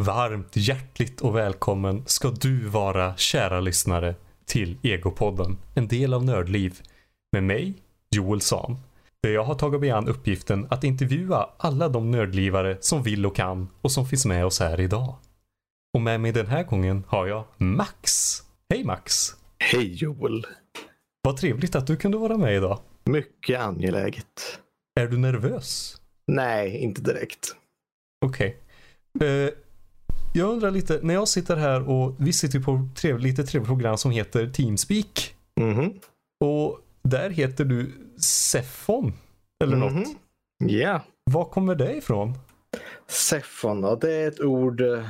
Varmt, hjärtligt och välkommen ska du vara, kära lyssnare, till Egopodden, en del av Nördliv. Med mig, Joel Sam. Där jag har tagit mig an uppgiften att intervjua alla de nördlivare som vill och kan och som finns med oss här idag. Och med mig den här gången har jag Max. Hej Max! Hej Joel! Vad trevligt att du kunde vara med idag. Mycket angeläget. Är du nervös? Nej, inte direkt. Okej. Okay. Uh, jag undrar lite, när jag sitter här och vi sitter på trev, lite trevligt program som heter Teamspeak. Mm -hmm. Och där heter du Seffon. Eller mm -hmm. något. Ja. Yeah. Var kommer det ifrån? Seffon, det är ett ord eh,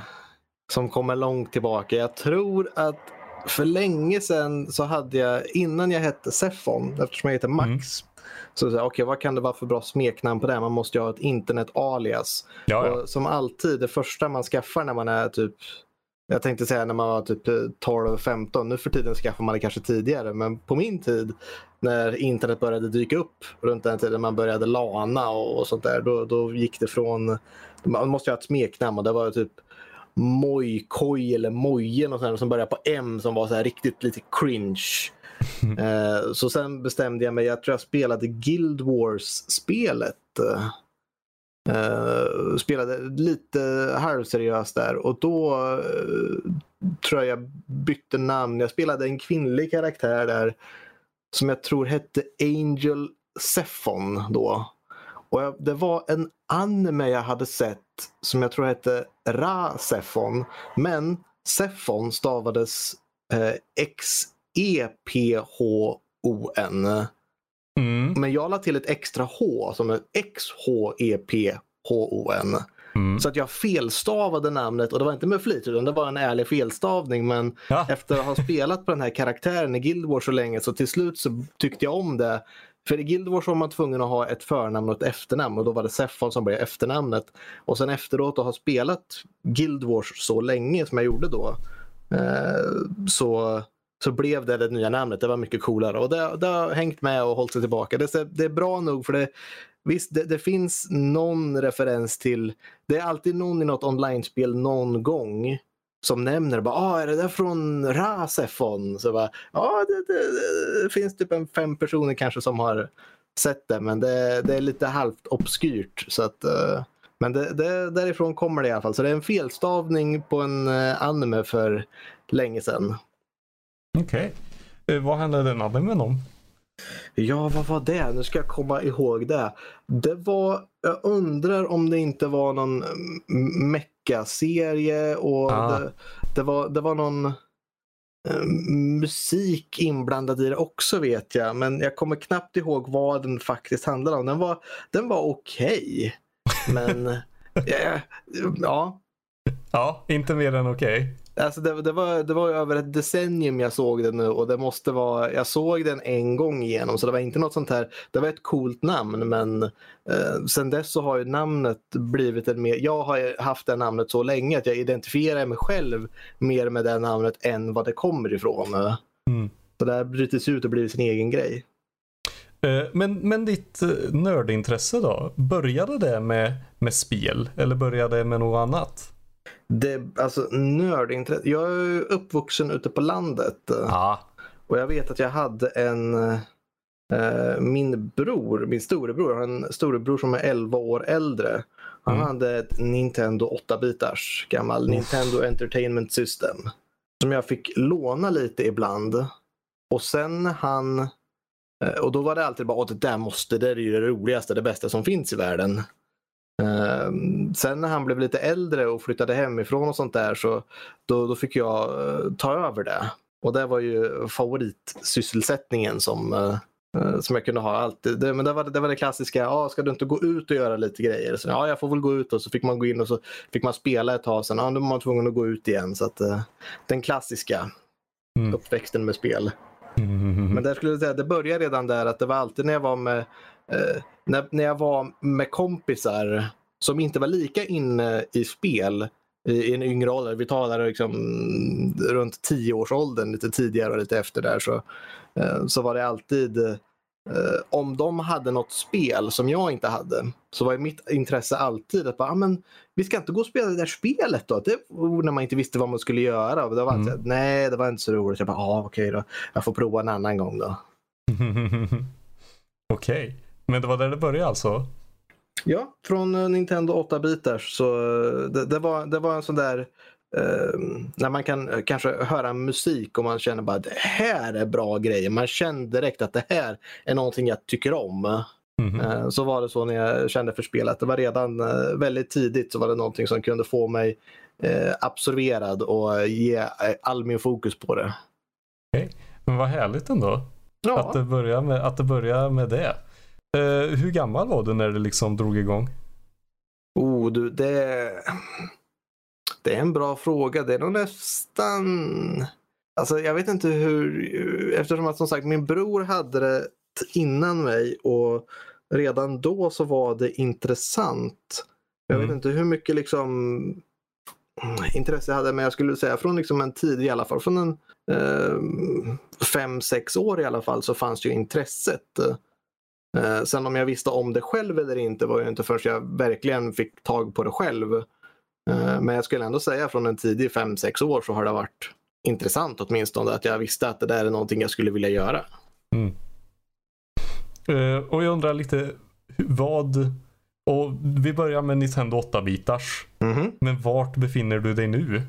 som kommer långt tillbaka. Jag tror att för länge sedan så hade jag, innan jag hette Seffon, eftersom jag heter Max, mm. Så okej, okay, vad kan det vara för bra smeknamn på det? Man måste ju ha ett internet-alias. Ja, ja. Och som alltid, det första man skaffar när man är typ jag tänkte säga när man var typ 12-15. Nu för tiden skaffar man det kanske tidigare. Men på min tid när internet började dyka upp runt den tiden man började lana och, och sånt där. Då, då gick det från, man måste ju ha ett smeknamn och det var typ Mojkoj eller sånt som började på M som var så här riktigt lite cringe. Eh, så sen bestämde jag mig, jag tror jag spelade Guild Wars-spelet. Uh, spelade lite halvseriöst där och då uh, tror jag jag bytte namn. Jag spelade en kvinnlig karaktär där som jag tror hette Angel Sephon då. Och jag, det var en anime jag hade sett som jag tror hette Ra Sephon. Men Sephon stavades X. X-E-P-H-O-N. Mm. Men jag la till ett extra H som är X-H-E-P-H-O-N. Mm. Så att jag felstavade namnet och det var inte med flit utan det var en ärlig felstavning. Men ja. efter att ha spelat på den här karaktären i Guild Wars så länge så till slut så tyckte jag om det. För i Guild Wars var man tvungen att ha ett förnamn och ett efternamn och då var det Seffon som blev efternamnet. Och sen efteråt att ha spelat Guild Wars så länge som jag gjorde då. Eh, så så blev det det nya namnet. Det var mycket coolare och det, det har hängt med och hållit sig tillbaka. Det, det är bra nog för det, visst, det, det, finns någon referens till, det är alltid någon i något online-spel någon gång som nämner bara, ah, är det där från Rasefon? Så bara, ja, det, det, det, finns typ en fem personer kanske som har sett det, men det, det är lite halvt obskyrt. Så att, uh, men det, det, därifrån kommer det i alla fall. Så det är en felstavning på en eh, anime för länge sedan. Okej. Okay. Eh, vad handlade den animen om? Ja, vad var det? Nu ska jag komma ihåg det. Det var, jag undrar om det inte var någon mecka-serie och ah. det, det, var, det var någon eh, musik inblandad i det också vet jag. Men jag kommer knappt ihåg vad den faktiskt handlade om. Den var, den var okej. Okay, men ja, ja. Ja, inte mer än okej. Alltså det, det, var, det var över ett decennium jag såg den nu och det måste vara, jag såg den en gång igenom så det var inte något sånt här, det var ett coolt namn men eh, sen dess så har ju namnet blivit en mer, jag har haft det namnet så länge att jag identifierar mig själv mer med det namnet än vad det kommer ifrån. Mm. Så det har brutits ut och blivit sin egen grej. Eh, men, men ditt eh, nördintresse då? Började det med, med spel eller började det med något annat? Det, alltså nördintresse. Jag är uppvuxen ute på landet. Ja. Och jag vet att jag hade en eh, min bror, min storebror, har en storebror som är 11 år äldre. Han mm. hade ett Nintendo 8-bitars gammal Uff. Nintendo Entertainment System. Som jag fick låna lite ibland. Och sen han eh, och då var det alltid bara, det där måste, det är ju det roligaste, det bästa som finns i världen. Ehm, sen när han blev lite äldre och flyttade hemifrån och sånt där så då, då fick jag uh, ta över det. Och det var ju favoritsysselsättningen som, uh, som jag kunde ha alltid. Det, men det var det, var det klassiska, ah, ska du inte gå ut och göra lite grejer? Så, ja, jag får väl gå ut och så fick man gå in och så fick man spela ett tag. Sen ah, då var man tvungen att gå ut igen. Så att, uh, den klassiska mm. uppväxten med spel. Mm. Men där skulle jag säga, det började redan där att det var alltid när jag var med eh, när, när jag var med kompisar som inte var lika inne i spel i, i en yngre ålder, vi talar liksom runt tioårsåldern, lite tidigare och lite efter där, så, eh, så var det alltid eh, om de hade något spel som jag inte hade så var mitt intresse alltid att bara, ah, men, vi ska inte gå och spela det där spelet då. Det, när man inte visste vad man skulle göra. Det var Mm. inte, nej, det var inte så roligt. Jag bara, ah, okej då. Jag får prova en annan gång då. Okej. Men det var där det började alltså? Ja, från eh, Nintendo 8-bitars. Så eh, det, det, var, det var en sån där eh, när man kan eh, kanske höra musik och man känner bara det här är bra grejer. Man känner direkt att det här är någonting jag tycker om. Mhm. Eh, Så var det så när jag kände för spelet. Det var redan eh, väldigt tidigt så var det någonting som kunde få mig absorberad och ge all min fokus på det. Men vad härligt ändå. Att det börjar med, att det, börjar med det. Eh, hur gammal var du när det liksom drog igång? Oh, du, det, det är en bra fråga. Det är nog nästan... Alltså, jag vet inte hur... Eftersom att som sagt min bror hade det innan mig och redan då så var det intressant. Jag vet Mm. inte hur mycket liksom mm, intresse jag hade men jag skulle säga från liksom en tid i alla fall. Från en eh, fem, sex år i alla fall så fanns ju intresset. Eh, sen om jag visste om det själv eller inte var ju inte förrän jag verkligen fick tag på det själv. Eh, men jag skulle ändå säga från en tidig fem sex år så har det varit intressant åtminstone att jag visste att det där är någonting jag skulle vilja göra. Mm. Eh, och jag undrar lite vad... Och vi börjar med Nintendo 8-bitars. Mhm. Men vart befinner du dig nu?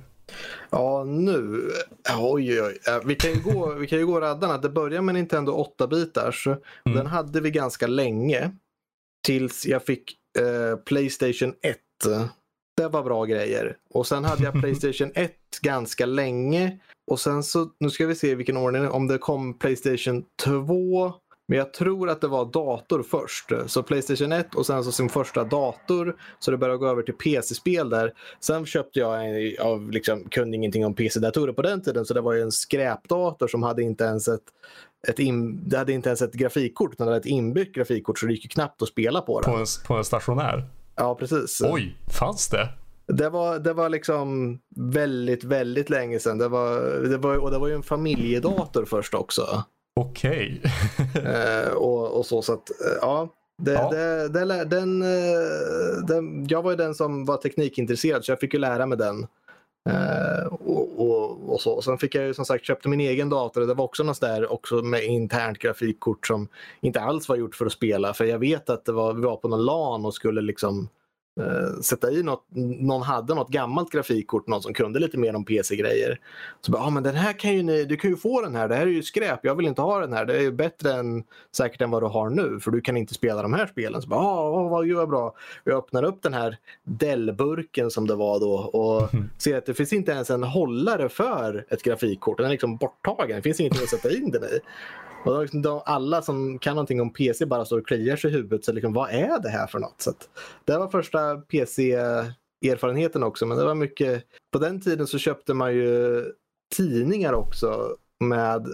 Ja, nu. Oj, oj, oj. Eh, Vi kan ju gå, vi kan ju gå raddarna. Det börjar med Nintendo 8-bitars. Mm. Den hade vi ganska länge. Tills jag fick eh, Playstation 1. Det var bra grejer. Och sen hade jag Playstation 1 ganska länge. Och sen så, nu ska vi se vilken ordning, om det kom Playstation 2. Men jag tror att det var dator först. Så Playstation 1 och sen så sin första dator. Så det började gå över till PC-spel där. Sen köpte jag en, av, liksom, kunde ingenting om PC-datorer på den tiden. Så det var ju en skräpdator som hade inte ens ett, ett in, det hade inte ens ett grafikkort. utan Det hade ett inbyggt grafikkort så det gick knappt att spela på På den. en, på en stationär? Ja, precis. Oj, fanns det? Det var, det var liksom väldigt, väldigt länge sedan. Det var, det var, och det var ju en familjedator först också. Okej. Eh, och, och så, så att, eh, ja. Det, Ja. Det, det, den, eh, den, jag var ju den som var teknikintresserad så jag fick ju lära mig den. Eh, och, och, och så. Och sen fick jag ju som sagt köpte min egen dator. Det var också något där också med internt grafikkort som inte alls var gjort för att spela. För jag vet att det var, vi var på någon LAN och skulle liksom eh, sätta i något. Någon hade något gammalt grafikkort, någon som kunde lite mer om PC-grejer. Så bara, ah, men den här kan ju ni, du kan ju få den här, det här är ju skräp, jag vill inte ha den här, det är ju bättre än säkert än vad du har nu för du kan inte spela de här spelen. Så bara, ah, vad, vad bra. Jag öppnar upp den här Dell-burken som det var då och Mhm. ser att det finns inte ens en hållare för ett grafikkort. Den är liksom borttagen, det finns ingenting att sätta in den i. Och liksom de, alla som kan någonting om PC bara står och kliar sig i huvudet. Så liksom, vad är det här för något? Så att, det var första PC-erfarenheten också. Men det var mycket... På den tiden så köpte man ju tidningar också med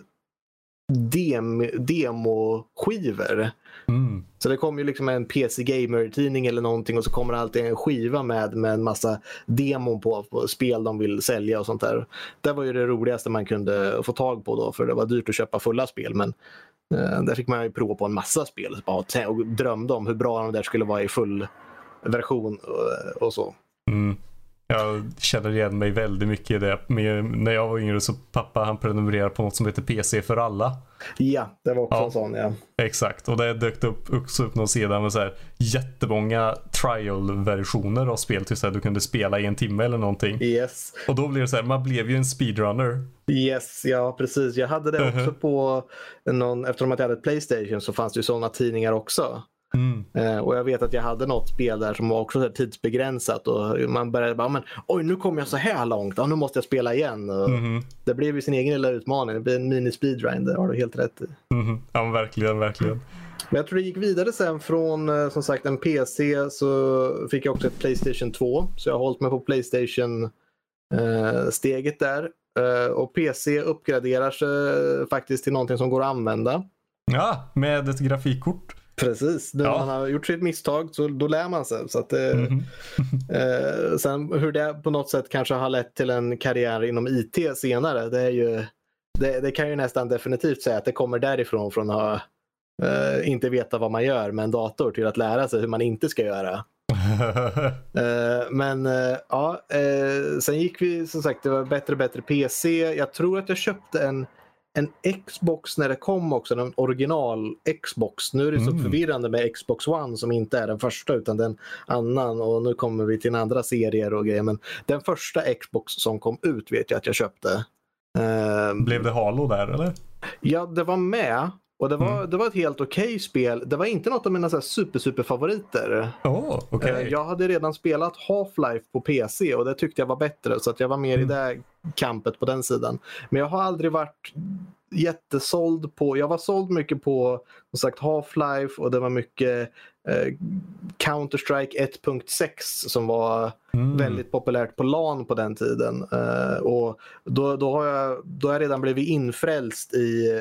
dem, demoskivor. Mm. Så det kom ju liksom en PC Gamer-tidning eller någonting och så kommer det alltid en skiva med, med en massa demon på, på spel de vill sälja och sånt där. Det var ju det roligaste man kunde få tag på då för det var dyrt att köpa fulla spel men eh, där fick man ju prova på en massa spel och drömde om hur bra de där skulle vara i full version och, och så. Mm. Jag känner igen mig väldigt mycket i det. Men när jag var yngre så pappa han prenumererade på något som heter PC för alla. Ja, det var också Ja. en sån ja. Exakt, och det dök upp, också upp någon sida med så här jättemånga trial-versioner av spel. Typ så här, du kunde spela i en timme eller någonting. Yes. Och då blev det så här, man blev ju en speedrunner. Yes, ja precis. Jag hade det också Mhm. på någon, eftersom att jag hade ett Playstation så fanns det ju sådana tidningar också. Mm. Eh, och jag vet att jag hade något spel där som var också tidsbegränsat och man började bara, men oj nu kom jag så här långt, ja, nu måste jag spela igen. Mhm. Det blev ju sin egen lilla utmaning, det blev en mini speedrun, det har du helt rätt i. Mhm. Ja verkligen, verkligen. Men jag tror det gick vidare sen från eh, som sagt en PC så fick jag också ett Playstation 2. Så jag har hållit mig på Playstation eh, steget där. Eh, och PC uppgraderar sig faktiskt till någonting som går att använda. Ja, med ett grafikkort. Precis, när Ja. man har gjort sitt misstag så då lär man sig. Så att, Mhm. eh, sen hur det på något sätt kanske har lett till en karriär inom IT senare, det är ju det, det kan ju nästan definitivt säga att det kommer därifrån från att ha eh, inte veta vad man gör med en dator till att lära sig hur man inte ska göra. Eh, men eh, ja, eh, sen gick vi som sagt, det var bättre och bättre PC. Jag tror att jag köpte en, en Xbox när det kom också, en original Xbox. Nu är det så Mm. förvirrande med Xbox One som inte är den första utan den annan och nu kommer vi till en andra serier och grejer. Men den första Xbox som kom ut vet jag att jag köpte. Eh, Blev det Halo där eller? Ja, det var med. Och det var, Mm. det var ett helt okej spel. Det var inte något av mina så super, super favoriter. Åh, okej. Eh, Jag hade redan spelat Half-Life på PC och det tyckte jag var bättre så att jag var mer Mm. i det kampet på den sidan. Men jag har aldrig varit jättesåld på, jag var såld mycket på som sagt Half-Life och det var mycket eh, Counter-Strike 1.6 som var Mm. väldigt populärt på LAN på den tiden. Eh, och då, då, har jag, då har jag redan blivit infrälst i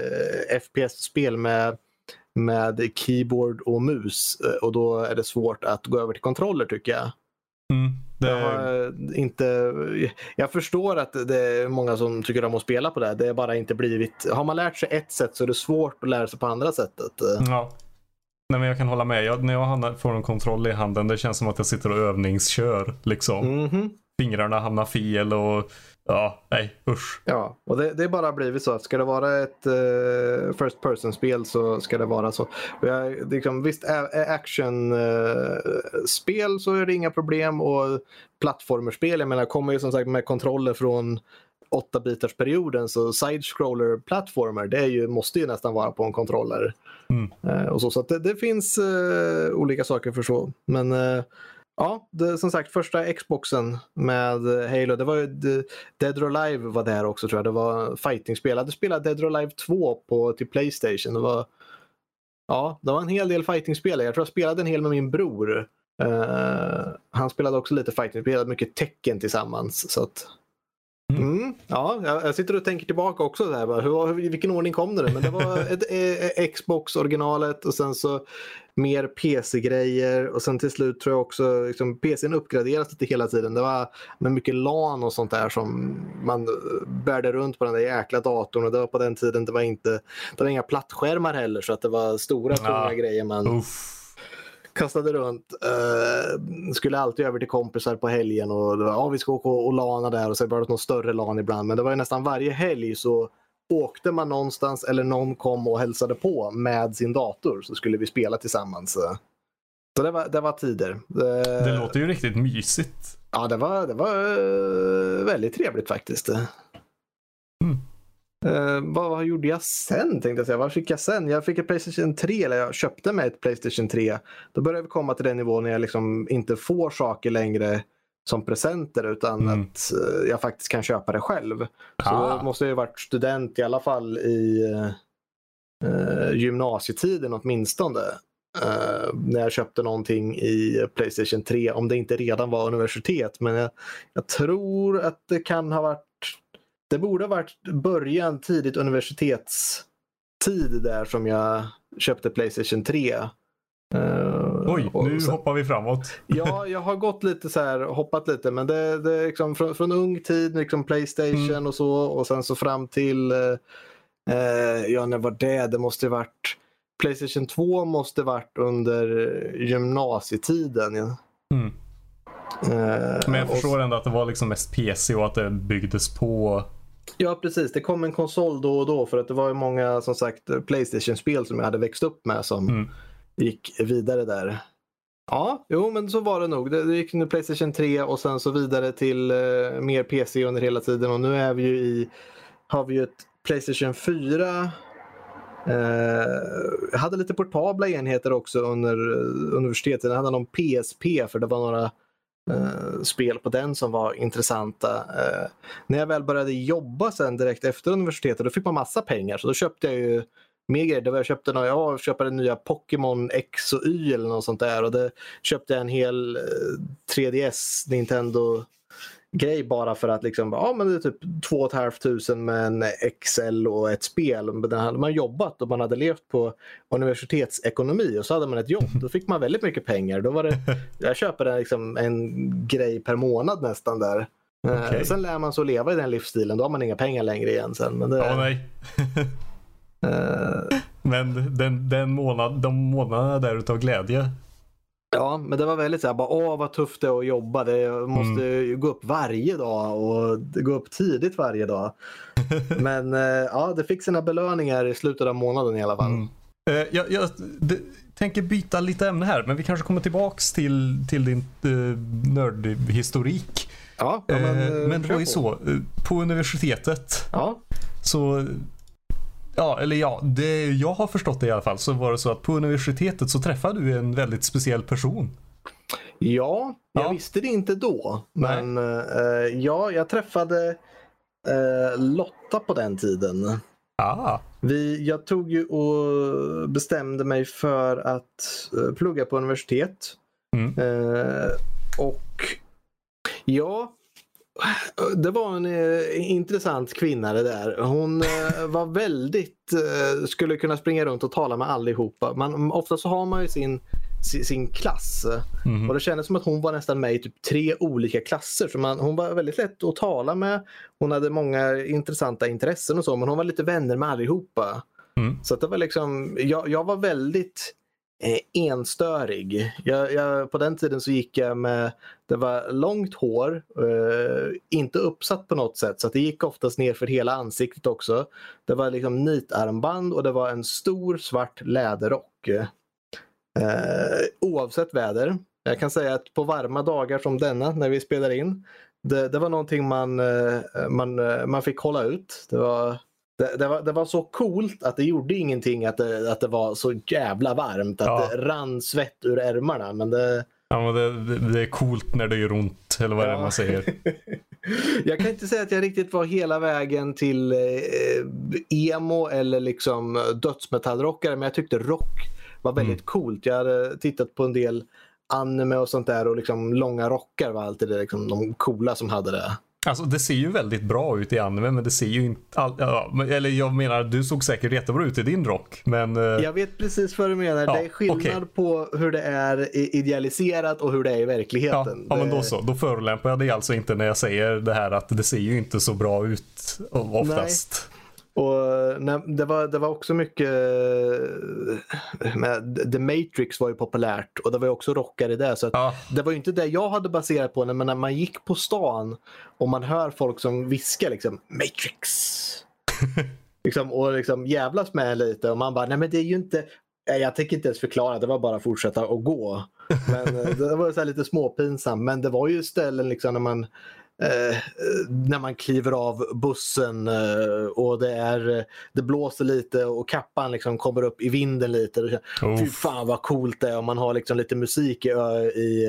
eh, FPS-spel med, med keyboard och mus. Eh, och då är det svårt att gå över till kontroller tycker jag. Mm. Det, Jag, har inte, jag förstår att det är många som tycker om att spela på det. Det är bara inte blivit... Har man lärt sig ett sätt så är det svårt att lära sig på andra sättet. Eh, Ja. Nej men jag kan hålla med. Jag, när jag får en kontroll i handen det känns som att jag sitter och övningskör. Liksom. Mhm. Fingrarna hamnar fel och ja, nej usch. Ja, och det, det är bara blivit så att ska det vara ett eh, First Person-spel så ska det vara så. Och jag, liksom, visst, action-spel så är det inga problem och plattformerspel, jag menar kommer ju som sagt med kontroller från 8-bitars perioden så side-scroller plattformer det är ju, måste ju nästan vara på en kontroller. Mm. Eh, och så så det, det finns eh, olika saker för så. Men eh, ja, det, som sagt första Xboxen med Halo, det var ju det, Dead or Alive var där också tror jag. Det var fightingspel. Jag hade spelat Dead or Alive 2 på, till Playstation. Det var, ja, det var en hel del fightingspel. Jag tror jag spelade en hel med min bror. Uh, han spelade också lite fighting, spelade mycket tecken tillsammans. Så att, Mm. mm, ja, jag, sitter och tänker tillbaka också. Där, bara, hur, I vilken ordning kom det? Men det var ett, eh, Xbox originalet och sen så mer PC-grejer och sen till slut tror jag också liksom, PCn uppgraderas lite hela tiden. Det var med mycket LAN och sånt där som man eh, bärde runt på den där jäkla datorn och det var på den tiden det var inte det var inga plattskärmar heller så att det var stora tunga Ja. grejer man Uff. Kastade runt. Eh, skulle alltid över till kompisar på helgen och det var, ja, vi ska åka och lana där och så var det någon större LAN ibland. Men det var ju nästan varje helg så åkte man någonstans eller någon kom och hälsade på med sin dator så skulle vi spela tillsammans. Så det var, det var tider. Det Eh, låter ju riktigt mysigt. Ja, det var, det var eh, väldigt trevligt faktiskt. Mm. Eh, vad, vad gjorde jag sen tänkte jag säga. Vad fick jag sen? Jag fick ett Playstation 3, eller jag köpte mig ett Playstation 3. Då började vi komma till den nivån när jag liksom inte får saker längre som presenter utan Mm. att eh, jag faktiskt kan köpa det själv. Så Ah. då måste jag ju varit student i alla fall i eh, gymnasietiden åtminstone. Eh, när jag köpte någonting i Playstation 3, om det inte redan var universitet. Men jag, jag tror att det kan ha varit, det borde ha varit början tidigt universitetstid där som jag köpte Playstation 3. Eh, Oj, nu sen- hoppar vi framåt. Ja, jag har gått lite så här, hoppat lite, men det, det är liksom från, från ung tid, liksom Playstation Mm. och så och sen så fram till, eh, ja när var det? Det måste varit, Playstation 2 måste varit under gymnasietiden. Ja. Mm. Eh, Men jag och- förstår ändå att det var liksom mest PC och att det byggdes på. Ja, precis. Det kom en konsol då och då för att det var ju många som sagt Playstation-spel som jag hade växt upp med som Mm. gick vidare där. Ja, jo men så var det nog. Det, det gick nu Playstation 3 och sen så vidare till eh, mer PC under hela tiden och nu är vi ju i, har vi ju ett Playstation 4. Eh, hade lite portabla enheter också under eh, universitetet. Jag hade någon PSP för det var några eh, spel på den som var intressanta. Eh, när jag väl började jobba sen direkt efter universitetet då fick man massa pengar så då köpte jag ju mer grejer. Det var, jag köpte några, jag köpte den nya Pokémon X och Y eller något sånt där och det köpte jag en hel eh, 3DS Nintendo grej bara för att liksom, ja men det är typ 2 500 med en XL och ett spel. Men den hade man jobbat och man hade levt på universitetsekonomi och så hade man ett jobb. Då fick man väldigt mycket pengar. Då var det, jag köper en, liksom, en grej per månad nästan där. Eh, Okej. Sen lär man sig att leva i den livsstilen. Då har man inga pengar längre igen sen. Men det, Ja, nej. eh, Men den, den månad, de månaderna där utav glädje. Ja, men det var väldigt så här, bara, åh vad tufft det är att jobba. Det jag måste ju gå upp varje dag och gå upp tidigt varje dag. men eh, ja, det fick sina belöningar i slutet av månaden i alla fall. Mm. Eh, jag jag det, tänker byta lite ämne här, men vi kanske kommer tillbaks till, till din uh, nördhistorik. Ja, ja, men, Eh, eh, men det var ju på. så, eh, på universitetet Ja, så Ja, eller ja, det jag har förstått det i alla fall så var det så att på universitetet så träffade du en väldigt speciell person. ja, jag Ja. visste det inte då. Nej. Men eh, ja, jag träffade eh, Lotta på den tiden. Ah, Vi, jag tog ju och bestämde mig för att eh, plugga på universitet. Mm. Eh, och ja, det var en eh, intressant kvinna det där. Hon eh, var väldigt, eh, skulle kunna springa runt och tala med allihopa. Man, ofta så har man ju sin, sin, sin klass. mhm. Och det kändes som att hon var nästan med i typ tre olika klasser. Så man, hon var väldigt lätt att tala med. Hon hade många intressanta intressen och så, men hon var lite vänner med allihopa. Mm. Så det var liksom, jag, jag var väldigt Eh, enstörig. Jag, jag, på den tiden så gick jag med, det var långt hår, eh, inte uppsatt på något sätt så att det gick oftast ner för hela ansiktet också. Det var liksom nitarmband och det var en stor svart läderrock. Eh, oavsett väder. Jag kan säga att på varma dagar som denna när vi spelar in, det, det var någonting man, eh, man, eh, man fick hålla ut. Det var, det, det, var, det var så coolt att det gjorde ingenting att det, att det var så jävla varmt. Att Ja. det rann svett ur ärmarna. Men det, Ja, men det, det, är coolt när det gör ont, eller vad det är Ja. man säger. jag kan inte säga att jag riktigt var hela vägen till eh, emo eller liksom dödsmetallrockare. Men jag tyckte rock var väldigt Mm. coolt. Jag hade tittat på en del anime och sånt där och liksom långa rockar var alltid det, liksom, de coola som hade det. Alltså det ser ju väldigt bra ut i anime, men det ser ju inte... All, ja, eller jag menar, du såg säkert jättebra ut i din rock, men... eh, Jag vet precis vad du menar. Ja, det är skillnad okej. på hur det är idealiserat och hur det är i Ja, verkligheten. ja men Det- då så. Då förolämpar jag dig alltså inte när jag säger det här att det ser ju inte så bra ut oftast. Och när, det, var, det var också mycket... Med, The Matrix var ju populärt och det var ju också rockare i det. Så Ja, Det var ju inte det jag hade baserat på, men när man gick på stan och man hör folk som viskar liksom Matrix. liksom, och liksom jävlas med lite och man bara, nej men det är ju inte, nej, jag tänker inte ens förklara, det var bara att fortsätta och gå. Men eh, det var så lite småpinsamt, men det var ju ställen liksom när man Eh, när man kliver av bussen eh, och det, är, det blåser lite och kappan liksom kommer upp i vinden lite. Oh, Fy fan vad coolt det är om man har liksom lite musik i, i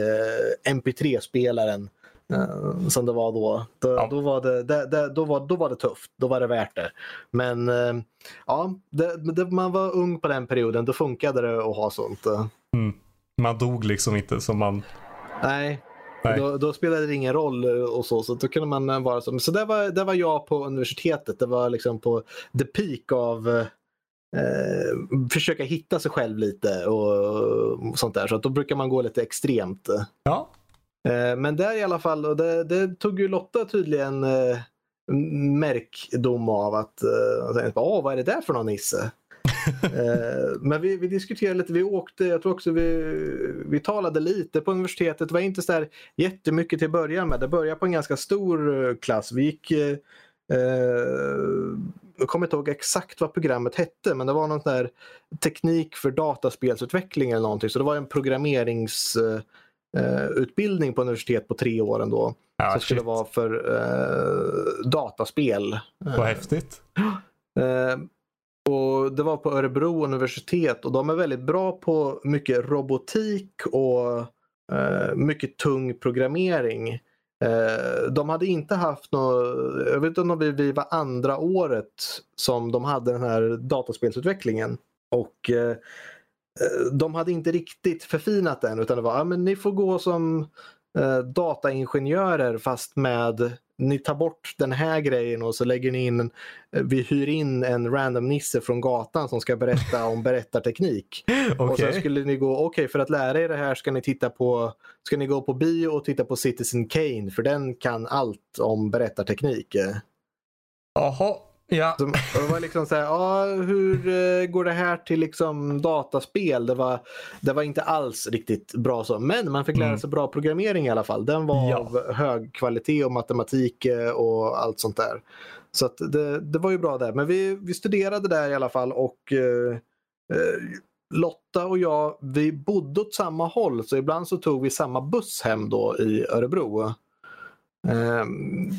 eh, MP3-spelaren. eh, som det var då. Då, Ja. då, var det, det, det, då, var, då var det tufft. Då var det värt det. Men eh, ja, man var ung på den perioden. Då funkade det att ha sånt. eh. mm. Man dog liksom inte som man... Nej. Då, då spelade det ingen roll eh, och så. Så då kunde man eh, vara så. Så det var, det var jag på universitetet. Det var liksom på the peak av eh, eh, försöka hitta sig själv lite och sånt där. Så då brukar man gå lite extremt. Ja, Eh, men där i alla fall, och det, det tog ju Lotta tydligen eh, märkdom av att eh, säga, Åh, vad är det där för någon Nisse? Eh, men vi, vi diskuterade lite, vi åkte, jag tror också vi, vi talade lite på universitetet. Det var inte så där jättemycket till att börja med. Det började på en ganska stor eh, klass. Vi gick, eh, jag kommer inte ihåg exakt vad programmet hette, men det var någon sån där teknik för dataspelsutveckling eller någonting. Så det var en programmerings eh, eh, på universitet på tre år ändå. ja som skulle vara för eh, dataspel. Vad häftigt. Eh, och Det var på Örebro universitet och de är väldigt bra på mycket robotik och eh, mycket tung programmering. Eh, de hade inte haft något, jag vet inte om vi, vi var andra året som de hade den här dataspelsutvecklingen. Och eh, eh, de hade inte riktigt förfinat den utan det var, ja men ni får gå som eh, dataingenjörer fast med ni tar bort den här grejen och så lägger ni in, eh, vi hyr in en random nisse från gatan som ska berätta om berättarteknik. Och Okej. sen skulle ni gå, okej för att lära er det här ska ni titta på, ska ni gå på bio och titta på Citizen Kane för den kan allt om berättarteknik. Jaha. Ja. Så, det var liksom så här, ja, hur eh, går det här till liksom dataspel? Det var, det var inte alls riktigt bra så. Men man fick lära Mm. sig bra programmering i alla fall. Den var Ja. av hög kvalitet och matematik eh, och allt sånt där. Så det, det var ju bra där. Men vi, vi studerade där i alla fall och eh, eh, Lotta och jag, vi bodde åt samma håll så ibland så tog vi samma buss hem då i Örebro. Ehm,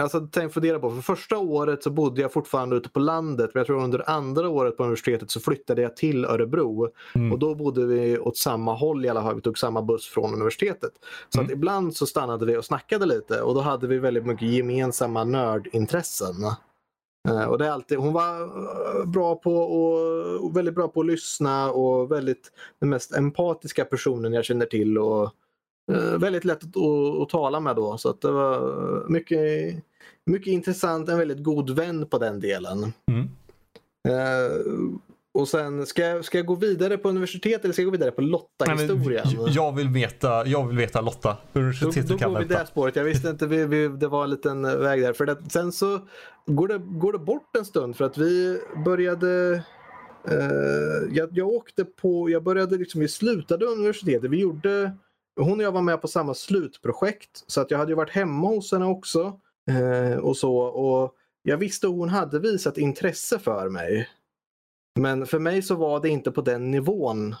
Alltså, tänk fundera på, för första året så bodde jag fortfarande ute på landet men jag tror under andra året på universitetet så flyttade jag till Örebro. Mm. Och då bodde vi åt samma håll i alla fall, vi tog samma buss från universitetet. Så Mm. att ibland så stannade vi och snackade lite och då hade vi väldigt mycket gemensamma nördintressen. Eh, Och det är alltid, hon var eh, bra på och, och väldigt bra på att lyssna och väldigt den mest empatiska personen jag känner till. Och, väldigt lätt att, att, att tala med då. Så att det var mycket, mycket intressant, en väldigt god vän på den delen. Mm. Eh, och sen, ska jag, ska jag gå vidare på universitet eller ska jag gå vidare på Lotta-historien? jag, vill veta, jag vill veta Lotta. Då, Universitetet då kan går vi det spåret. Jag visste inte, vi, vi, det var en liten väg där. För det, sen så går det, går det bort en stund för att vi började eh, jag, jag åkte på, jag började liksom, vi slutade universitetet. Vi gjorde, hon och jag var med på samma slutprojekt. Så att jag hade ju varit hemma hos henne också. Eh, och så. Och jag visste att hon hade visat intresse för mig. Men för mig så var det inte på den nivån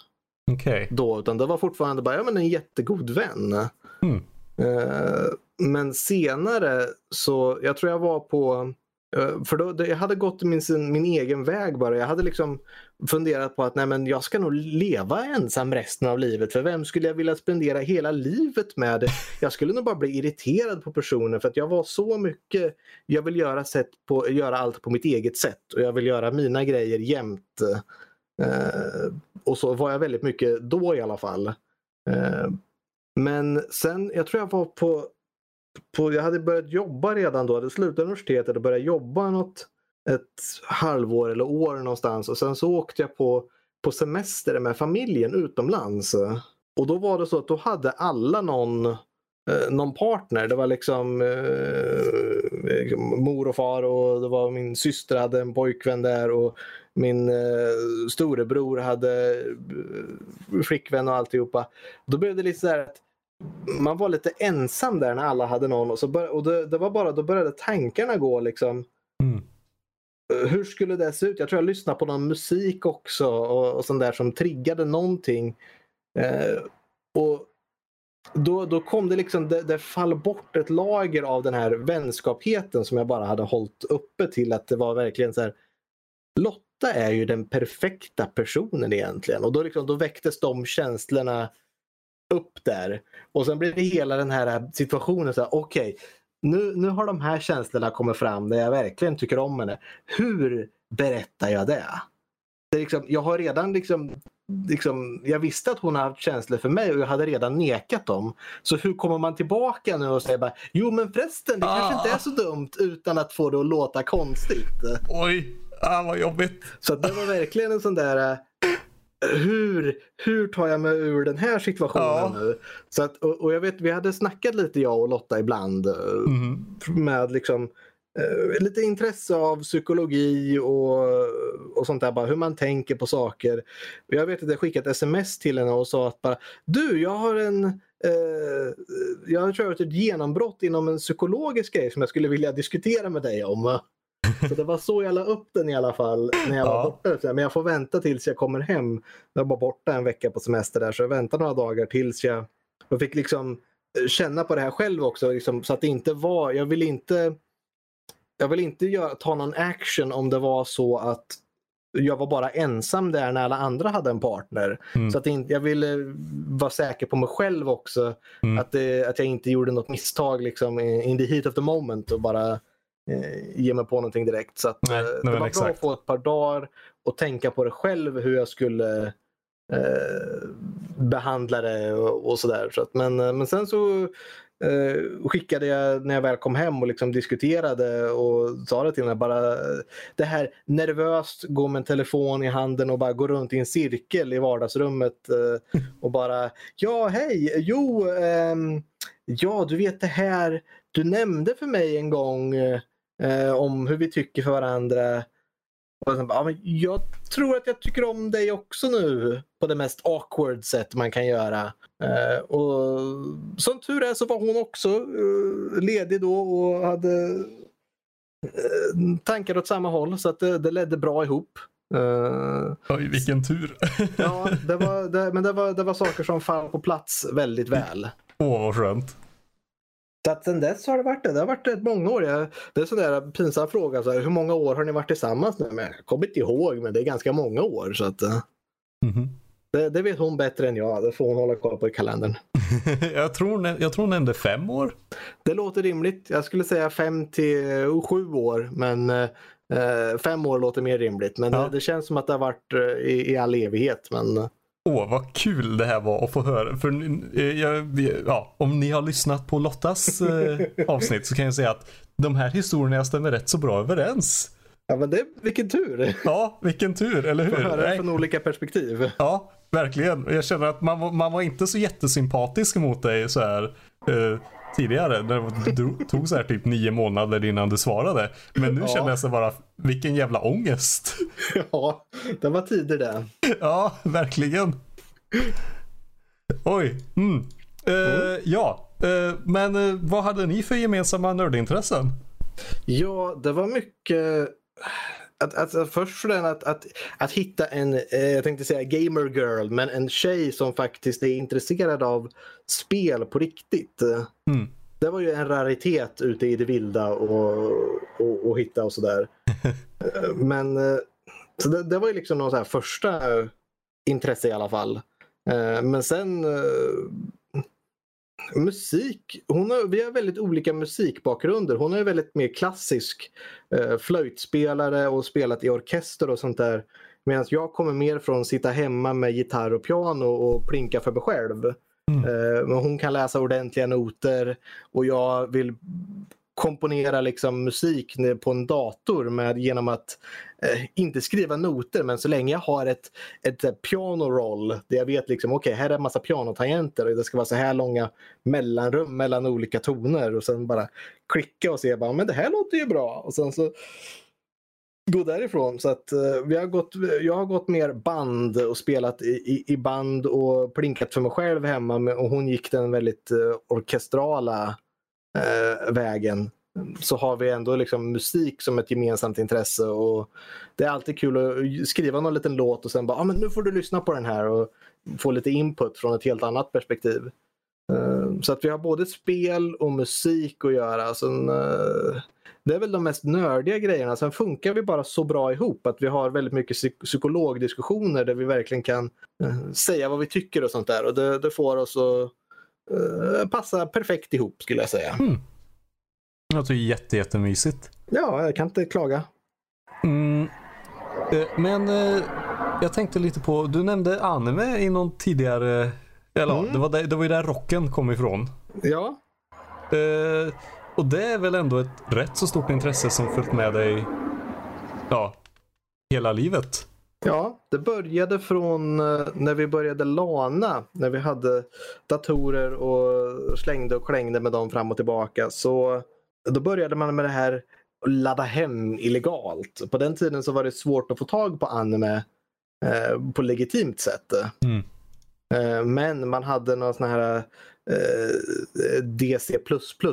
Okej. då. Utan det var fortfarande bara ja, men en jättegod vän. Mm. Eh, men senare så, jag tror jag var på, Eh, för då, jag hade gått min, min egen väg bara. Jag hade liksom funderat på att nej men jag ska nog leva ensam resten av livet. För vem skulle jag vilja spendera hela livet med? Jag skulle nog bara bli irriterad på personer för att jag var så mycket, jag vill göra, sätt på, göra allt på mitt eget sätt och jag vill göra mina grejer jämt. Eh, och så var jag väldigt mycket då i alla fall. Eh, men sen, jag tror jag var på, på, jag hade börjat jobba redan då, hade slutat universitetet och börjat jobba något, ett halvår eller år någonstans och sen så åkte jag på, på semester med familjen utomlands. Och då var det så att då hade alla någon, eh, någon partner. Det var liksom eh, mor och far och det var min syster hade en pojkvän där och min eh, storebror hade eh, flickvän och alltihopa. Då blev det lite så här att man var lite ensam där när alla hade någon och, så bör, och det, det var bara då började tankarna gå liksom. Mm. Hur skulle det se ut? Jag tror jag lyssnade på någon musik också och, och sånt där som triggade någonting. Eh, och då, då kom det liksom, det, det fall bort ett lager av den här vänskapheten som jag bara hade hållit uppe till att det var verkligen så här. Lotta är ju den perfekta personen egentligen och då, liksom, då väcktes de känslorna upp där. Och sen blev det hela den här situationen så okej, nu, nu har de här känslorna kommit fram där jag verkligen tycker om henne. Hur berättar jag det? det liksom, jag har redan liksom, liksom, jag visste att hon har haft känslor för mig och jag hade redan nekat dem. Så hur kommer man tillbaka nu och säger bara, jo men förresten det kanske Ah. inte är så dumt utan att få det att låta konstigt. Oj, ah, vad jobbigt. Så det var verkligen en sån där eh, hur, hur tar jag mig ur den här situationen Ja. nu? Så att, och, och jag vet, vi hade snackat lite jag och Lotta ibland Mhm. med liksom eh, lite intresse av psykologi och, och sånt där, bara hur man tänker på saker. Jag vet att jag skickade ett sms till henne och sa att bara du, jag har en eh, jag har kört ett genombrott inom en psykologisk grej som jag skulle vilja diskutera med dig om. Så det var så jag la upp den i alla fall när jag var Ja. borta. Men jag får vänta tills jag kommer hem. Jag var borta en vecka på semester där så jag väntar några dagar tills jag, jag fick liksom eh, känna på det här själv också. Liksom, så att det inte var, jag vill inte jag vill inte göra, ta någon action om det var så att jag var bara ensam där när alla andra hade en partner. Mm. Så att jag ville vara säker på mig själv också. Mm. Att, det, att jag inte gjorde något misstag liksom, in the heat of the moment och bara ge mig på någonting direkt. Så att, Nej, eh, nej, det var exakt. bra att få ett par dagar och tänka på det själv hur jag skulle eh, behandla det och, och sådär. Så att, men, eh, men sen så eh, skickade jag när jag väl kom hem och liksom diskuterade och sa det till henne. Bara, eh, det här nervöst gå med en telefon i handen och bara gå runt i en cirkel i vardagsrummet eh, och bara ja hej, jo, ehm, ja du vet det här du nämnde för mig en gång eh, om hur vi tycker för varandra. Och sen bara, ja, jag tror att jag tycker om dig också nu på det mest awkward sätt man kan göra. Eh, och som tur är så var hon också eh, ledig då och hade eh, tankar åt samma håll så att det, det ledde bra ihop. Uh, Oj, vilken tur. ja, det var, det, men det var, det var saker som fall på plats väldigt väl. Åh, vad skönt. Så att sen dess har det varit det. Det har varit rätt många år. Jag, det är en sån där pinsam fråga. Så här, hur många år har ni varit tillsammans nu? Men jag kommer inte ihåg, men det är ganska många år. Så att, mm -hmm. det, det, vet hon bättre än jag. Det får hon hålla koll på i kalendern. jag, tror, jag tror hon nämnde fem år. Det låter rimligt. Jag skulle säga fem till sju år. Men eh, fem år låter mer rimligt. Men ja. det, det, känns som att det har varit eh, i, i all evighet. Men... Åh, vad kul det här var att få höra. För eh, ja, om ni har lyssnat på Lottas eh, avsnitt så kan jag säga att de här historierna stämmer rätt så bra överens. Ja, men det, vilken tur. Ja, vilken tur, eller hur? Få höra det från olika perspektiv. Ja, verkligen. Jag känner att man, man var inte så jättesympatisk mot dig så här. Eh, tidigare. Det tog så här typ nio månader innan du svarade. Men nu ja. känner jag så bara, vilken jävla ångest. Ja, det var tider det. Ja, verkligen. Oj. Mm. Uh, mm. Ja, uh, men uh, vad hade ni för gemensamma nördintressen? Ja, det var mycket att, att, att, först för den att, att, att hitta en, eh, jag tänkte säga gamer girl, men en tjej som faktiskt är intresserad av spel på riktigt. Mm. Det var ju en raritet ute i det vilda och, och, och hitta och sådär. Eh, men eh, så det, det, var ju liksom någon så första intresse i alla fall. Eh, men sen musik. Hon har, vi har väldigt olika musikbakgrunder. Hon är väldigt mer klassisk eh, flöjtspelare och spelat i orkester och sånt där. Medan jag kommer mer från sitta hemma med gitarr och piano och plinka för mig själv. Mm. Eh, men hon kan läsa ordentliga noter och jag vill komponera liksom musik på en dator med, genom att eh, inte skriva noter men så länge jag har ett, ett, eh, pianoroll där jag vet liksom okej okay, här är en massa pianotangenter och det ska vara så här långa mellanrum mellan olika toner och sen bara klicka och se bara men det här låter ju bra och sen så gå därifrån. Så att uh, vi har gått, jag har gått mer band och spelat i, i, i band och plinkat för mig själv hemma med, och hon gick den väldigt uh, orkestrala eh, vägen så har vi ändå liksom musik som ett gemensamt intresse. och Det är alltid kul att skriva någon liten låt och sen bara ah, men nu får du lyssna på den här och få lite input från ett helt annat perspektiv. Uh, så att vi har både spel och musik att göra. Alltså, sen, uh, eh, det är väl de mest nördiga grejerna. Sen funkar vi bara så bra ihop att vi har väldigt mycket psyk psykologdiskussioner där vi verkligen kan uh, säga vad vi tycker och sånt där. Och det, det får oss att uh, passa perfekt ihop skulle jag säga. Mm. Det låter jätte, jättemysigt. Ja, jag kan inte klaga. Mm. Eh, men eh, jag tänkte lite på, du nämnde anime i någon tidigare, eller mm. det, var där, det var ju där rocken kom ifrån. Ja. Eh, och det är väl ändå ett rätt så stort intresse som följt med dig, ja, hela livet? Ja, det började från eh, när vi började lana, när vi hade datorer och slängde och klängde med dem fram och tillbaka. Så då började man med det här att ladda hem illegalt. På den tiden så var det svårt att få tag på anime eh, på legitimt sätt. Mm. Eh, men man hade någon sån här DC++.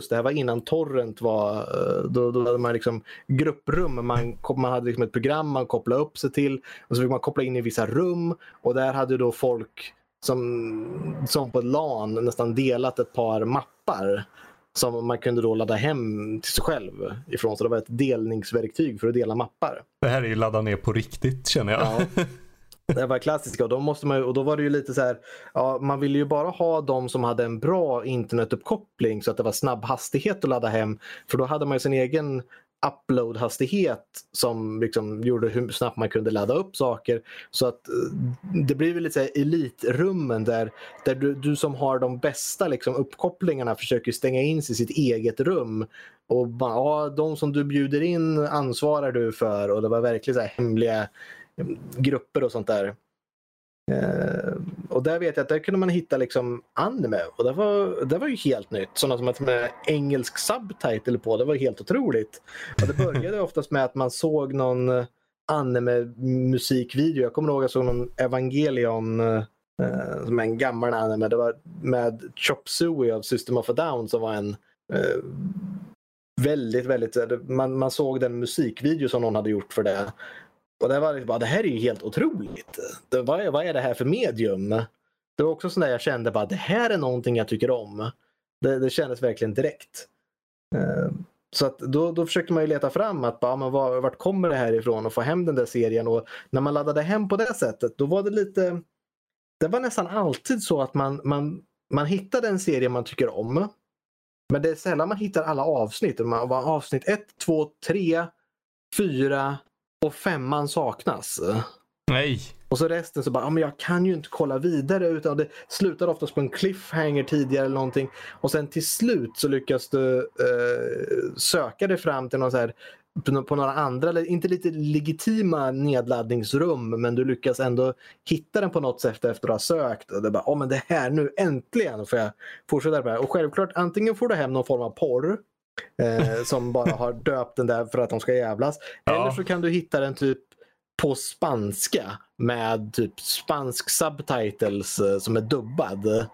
Det här var innan torrent var. Eh, då, då hade man liksom grupprum. Man, man hade liksom ett program man kopplade upp sig till. Och så fick man koppla in i vissa rum. Och där hade då folk som, som på LAN nästan delat ett par mappar som man kunde då ladda hem till sig själv ifrån. Så det var ett delningsverktyg för att dela mappar. Det här är ju ladda ner på riktigt känner jag. Ja. Det var klassiska och då, måste man, och då var det ju lite så här, ja, man ville ju bara ha de som hade en bra internetuppkoppling så att det var snabb hastighet att ladda hem. För då hade man ju sin egen upload-hastighet som liksom gjorde hur snabbt man kunde ladda upp saker. Så att eh, det blir väl lite elitrummen där, där du, du som har de bästa liksom, uppkopplingarna försöker stänga in sig i sitt eget rum. Och bara, ja, de som du bjuder in ansvarar du för och det var verkligen så hemliga grupper och sånt där. Eh, och där vet jag att där kunde man hitta liksom anime och det var, det var ju helt nytt. Sådana som att med engelsk subtitle på, det var helt otroligt. Och det började oftast med att man såg någon eh, anime-musikvideo. Jag kommer ihåg att jag såg någon Evangelion eh, som är en gammal anime. Det var med Chop Suey av System of a Down som var en eh, väldigt, väldigt... Man, man såg den musikvideo som någon hade gjort för det. Och det var liksom bara, det här är ju helt otroligt. Det, vad, är, vad är det här för medium? Det var också sånt där jag kände bara, det här är någonting jag tycker om. Det, det kändes verkligen direkt. Uh, så att då, då försökte man ju leta fram att bara, men var, vart kommer det här ifrån och få hem den där serien. Och när man laddade hem på det sättet då var det lite Det var nästan alltid så att man, man, man hittade en serie man tycker om. Men det är sällan man hittar alla avsnitt. Man, avsnitt 1, 2, 3, 4 och femman saknas. Nej. Och så resten så bara, ja, men jag kan ju inte kolla vidare utan det slutar oftast på en cliffhanger tidigare eller någonting. Och sen till slut så lyckas du eh, söka dig fram till någon så här, på några andra, inte lite legitima nedladdningsrum men du lyckas ändå hitta den på något sätt efter att ha sökt. Och det bara, oh, men det här nu äntligen får jag fortsätta här. Och självklart antingen får du hem någon form av porr eh, som bara har döpt den där för att de ska jävlas. Ja. Eller så kan du hitta den typ på spanska med typ spansk subtitles eh, som är dubbad.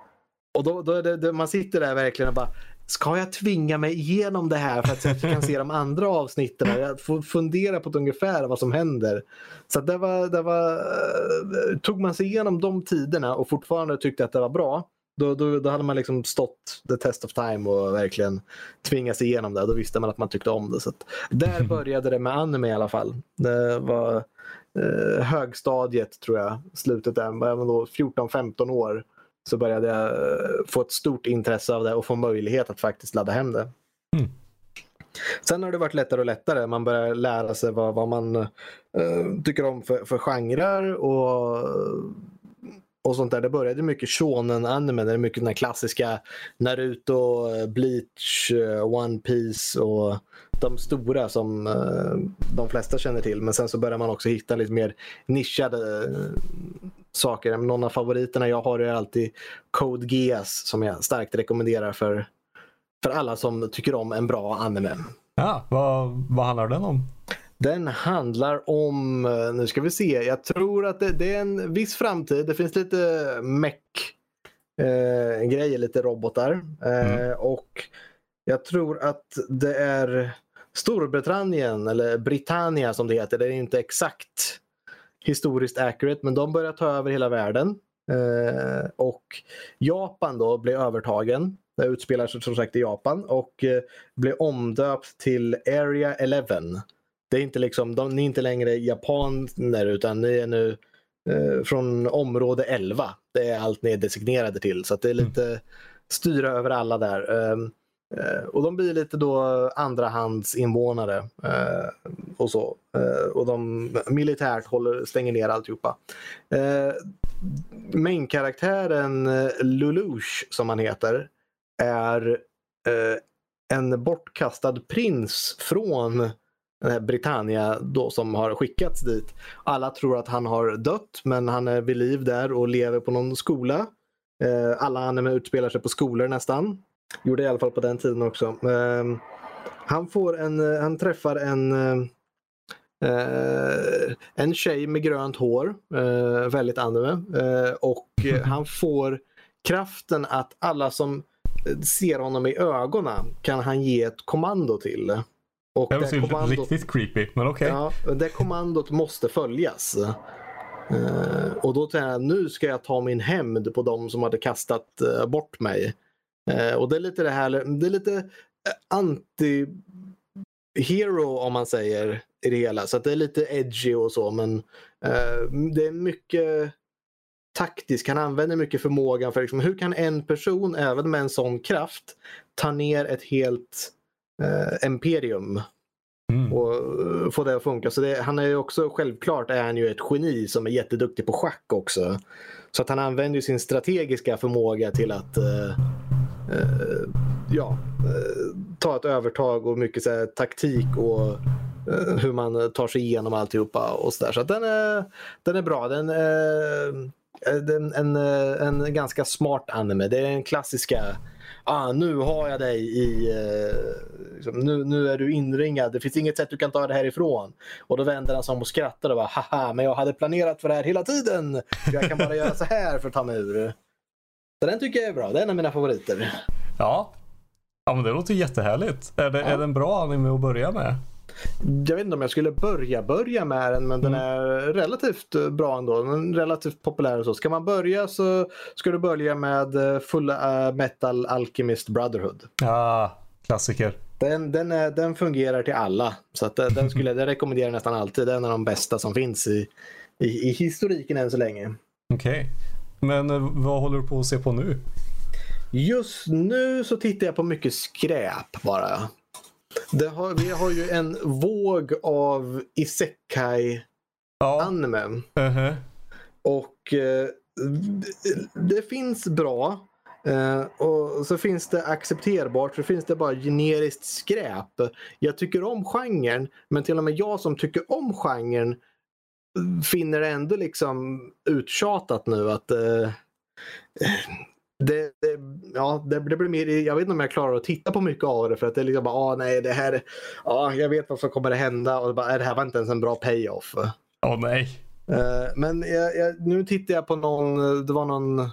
Och då, då det, det, man sitter där verkligen och bara Ska jag tvinga mig igenom det här för att jag kan se de andra avsnitten? Jag får fundera på ungefär vad som händer. Så det var, det var, eh, tog man sig igenom de tiderna och fortfarande tyckte att det var bra då, då, då hade man liksom stått the test of time och verkligen tvingat sig igenom det. Då visste man att man tyckte om det. Så där började det med anime i alla fall. Det var eh, högstadiet tror jag, slutet där, 14-15 år så började jag eh, få ett stort intresse av det och få möjlighet att faktiskt ladda hem det. Mm. Sen har det varit lättare och lättare. Man börjar lära sig vad, vad man uh, tycker om för, för genrer och och sånt där. Det började mycket shonen anime, det är mycket den klassiska Naruto, eh, Bleach, eh, One Piece och de stora som eh, de flesta känner till. Men sen så börjar man också hitta lite mer nischade saker. Någon av favoriterna jag har är alltid Code Geass som jag starkt rekommenderar för, för alla som tycker om en bra anime. Ja, vad, vad handlar den om? Den handlar om, eh, nu ska vi se, jag tror att det, det är en viss framtid. Det finns lite meck eh, grejer, lite robotar. Eh, mm. Och jag tror att det är Storbritannien eller Britannia som det heter. Det är inte exakt historiskt accurate men de börjar ta över hela världen. Eh, och Japan då blir övertagen. Det utspelar sig som sagt i Japan och eh, blir omdöpt till Area 11. Det är inte liksom, de, ni är inte längre japaner utan ni är nu eh, från område 11. Det är allt ni är designerade till. Så det är mm. lite styra över alla där. Um, uh, och de blir lite då andrahandsinvånare uh, och så. Uh, och de militärt håller, stänger ner alltihopa. Uh, Main-karaktären Lelouch som han heter är en bortkastad prins från Britannia då som har skickats dit. Alla tror att han har dött men han är vid liv där och lever på någon skola. Eh, alla anime utspelar sig på skolor nästan. Gjorde i alla fall på den tiden också. Eh, han, får en, eh, han träffar en eh, eh, en tjej med grönt hår, eh, väldigt anime. och han får kraften att alla som ser honom i ögonen kan han ge ett kommando till. Och det låter kommandot, riktigt creepy, men okej. Okay. Ja, det kommandot måste följas. Uh, och då tänkte jag nu ska jag ta min hämnd på de som hade kastat uh, bort mig. Uh, och det är lite det här, det är lite anti-hero om man säger i det hela. Så det är lite edgy och så men det är mycket taktiskt. Han använder mycket förmågan för liksom, hur kan en person även med en sån kraft ta ner ett helt eh, imperium. Mm. Och eh, få det att funka. Så det, han är ju också, självklart är han ju ett geni som är jätteduktig på schack också. Så att han använder sin strategiska förmåga till att eh, eh, ja, eh, ta ett övertag och mycket så här, taktik och eh, hur man tar sig igenom alltihopa och. Så att den är, den är bra. Den, en, en, en ganska smart anime. Det är den klassiska ah, nu har jag dig i... Eh, liksom, nu, nu är du inringad, det finns inget sätt du kan ta det härifrån. Och då vänder han sig om och skrattar och bara haha, men jag hade planerat för det här hela tiden. Jag kan bara göra så här för att ta mig ur. Så den tycker jag är bra, det är en av mina favoriter. Ja, ja men det låter jättehärligt. Är det, ja. är det en bra anime att börja med? Jag vet inte om jag skulle börja börja med den men mm. den är relativt eh, bra ändå. Den är relativt populär och så. Ska man börja så ska du börja med eh, Full uh, Metal Alchemist Brotherhood. Ja, klassiker. Den, den, är, den fungerar till alla. Så att den skulle jag rekommendera nästan alltid. Det är en av de bästa som finns i, i, i historiken än så länge. Okej. Okay. Men vad håller du på att se på nu? Just nu så tittar jag på mycket skräp bara. Har, vi har ju en våg av isekai-anime. Ja. Uh -huh. Och eh, det finns bra. Eh, och så finns det accepterbart, så finns det bara generiskt skräp. Jag tycker om genren, men till och med jag som tycker om genren finner det ändå liksom uttjatat nu att eh, det, det, ja, det, det, blir mer, jag vet inte om jag klarar att titta på mycket av det för att det är liksom bara, ah, nej det här, ah, jag vet vad som kommer att hända och det, bara, det här var inte ens en bra payoff. Åh oh, nej. Uh, men jag, jag, nu tittar jag på någon, det var någon,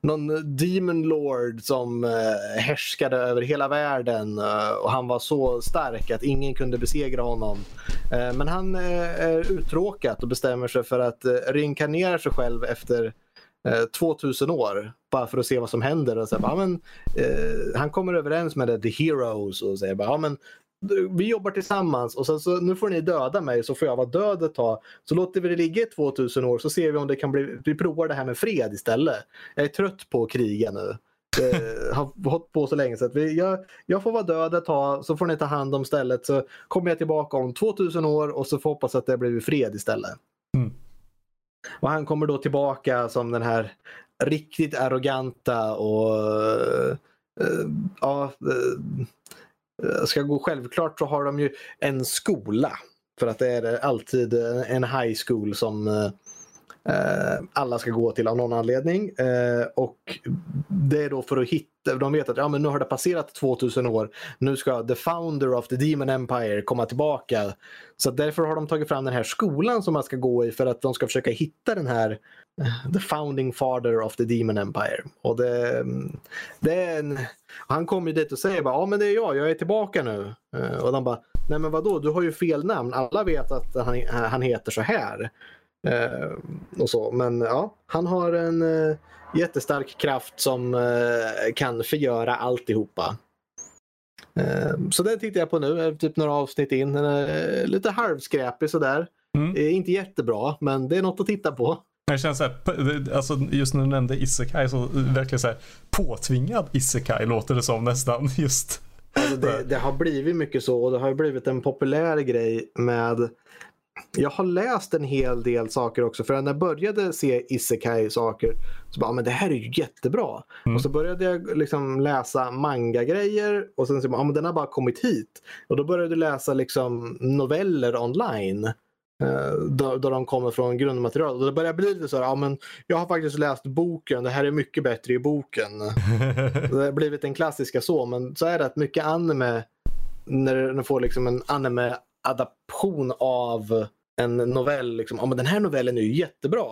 någon Demon Lord som uh, härskade över hela världen uh, och han var så stark att ingen kunde besegra honom. men han är uttråkat och bestämmer sig för att reinkarnera sig själv efter Eh, 2000 år bara för att se vad som händer. Och så bara, men, eh, han kommer överens med The Heroes och säger bara, ja, men, vi jobbar tillsammans och sen så, nu får ni döda mig så får jag vara död ett tag. Så låter vi det ligga i 2000 år så ser vi om det kan bli, vi provar det här med fred istället. Jag är trött på att kriga nu. Jag har hållit på så länge så att vi, jag, jag får vara död ett tag så får ni ta hand om stället så kommer jag tillbaka om 2000 år och så får hoppas att det blir fred istället. Och han kommer då tillbaka som den här riktigt arroganta och uh, ja, uh, ska gå självklart så har de ju en skola. För att det är alltid en high school som uh, Eh, alla ska gå till av någon anledning. Eh, och det är då för att hitta, de vet att ja, men nu har det passerat 2000 år. Nu ska the founder of the Demon Empire komma tillbaka. Så därför har de tagit fram den här skolan som man ska gå i för att de ska försöka hitta den här eh, the founding father of the Demon Empire. Och det, mm, det är en, han kommer ju dit och säger bara, ja men det är jag, jag är tillbaka nu. Eh, och de bara, nej men vadå, du har ju fel namn. Alla vet att han, han heter så här. Uh, och så. Men ja, han har en uh, jättestark kraft som uh, kan förgöra alltihopa. så den tittar jag på nu, typ några avsnitt in. Lite halvskräpig sådär. Mm. inte jättebra, men det är något att titta på. Det känns så här, alltså just när du nämnde Isekai så verkligen så här påtvingad Isekai låter det som nästan just. Alltså det, det, har blivit mycket så och det har blivit en populär grej med jag har läst en hel del saker också för när jag började se Isekai saker så bara, men det här är ju jättebra. Mm. Och så började jag liksom läsa manga-grejer och sen så bara, men den har bara kommit hit. Och då började jag läsa liksom noveller online. Eh, då, då de kommer från grundmaterial. Och det börjar bli lite så här, ja men jag har faktiskt läst boken, det här är mycket bättre i boken. det har blivit den klassiska så, men så är det att mycket anime, när du får liksom en adaption av en novell, liksom, ja, men den här novellen är ju jättebra.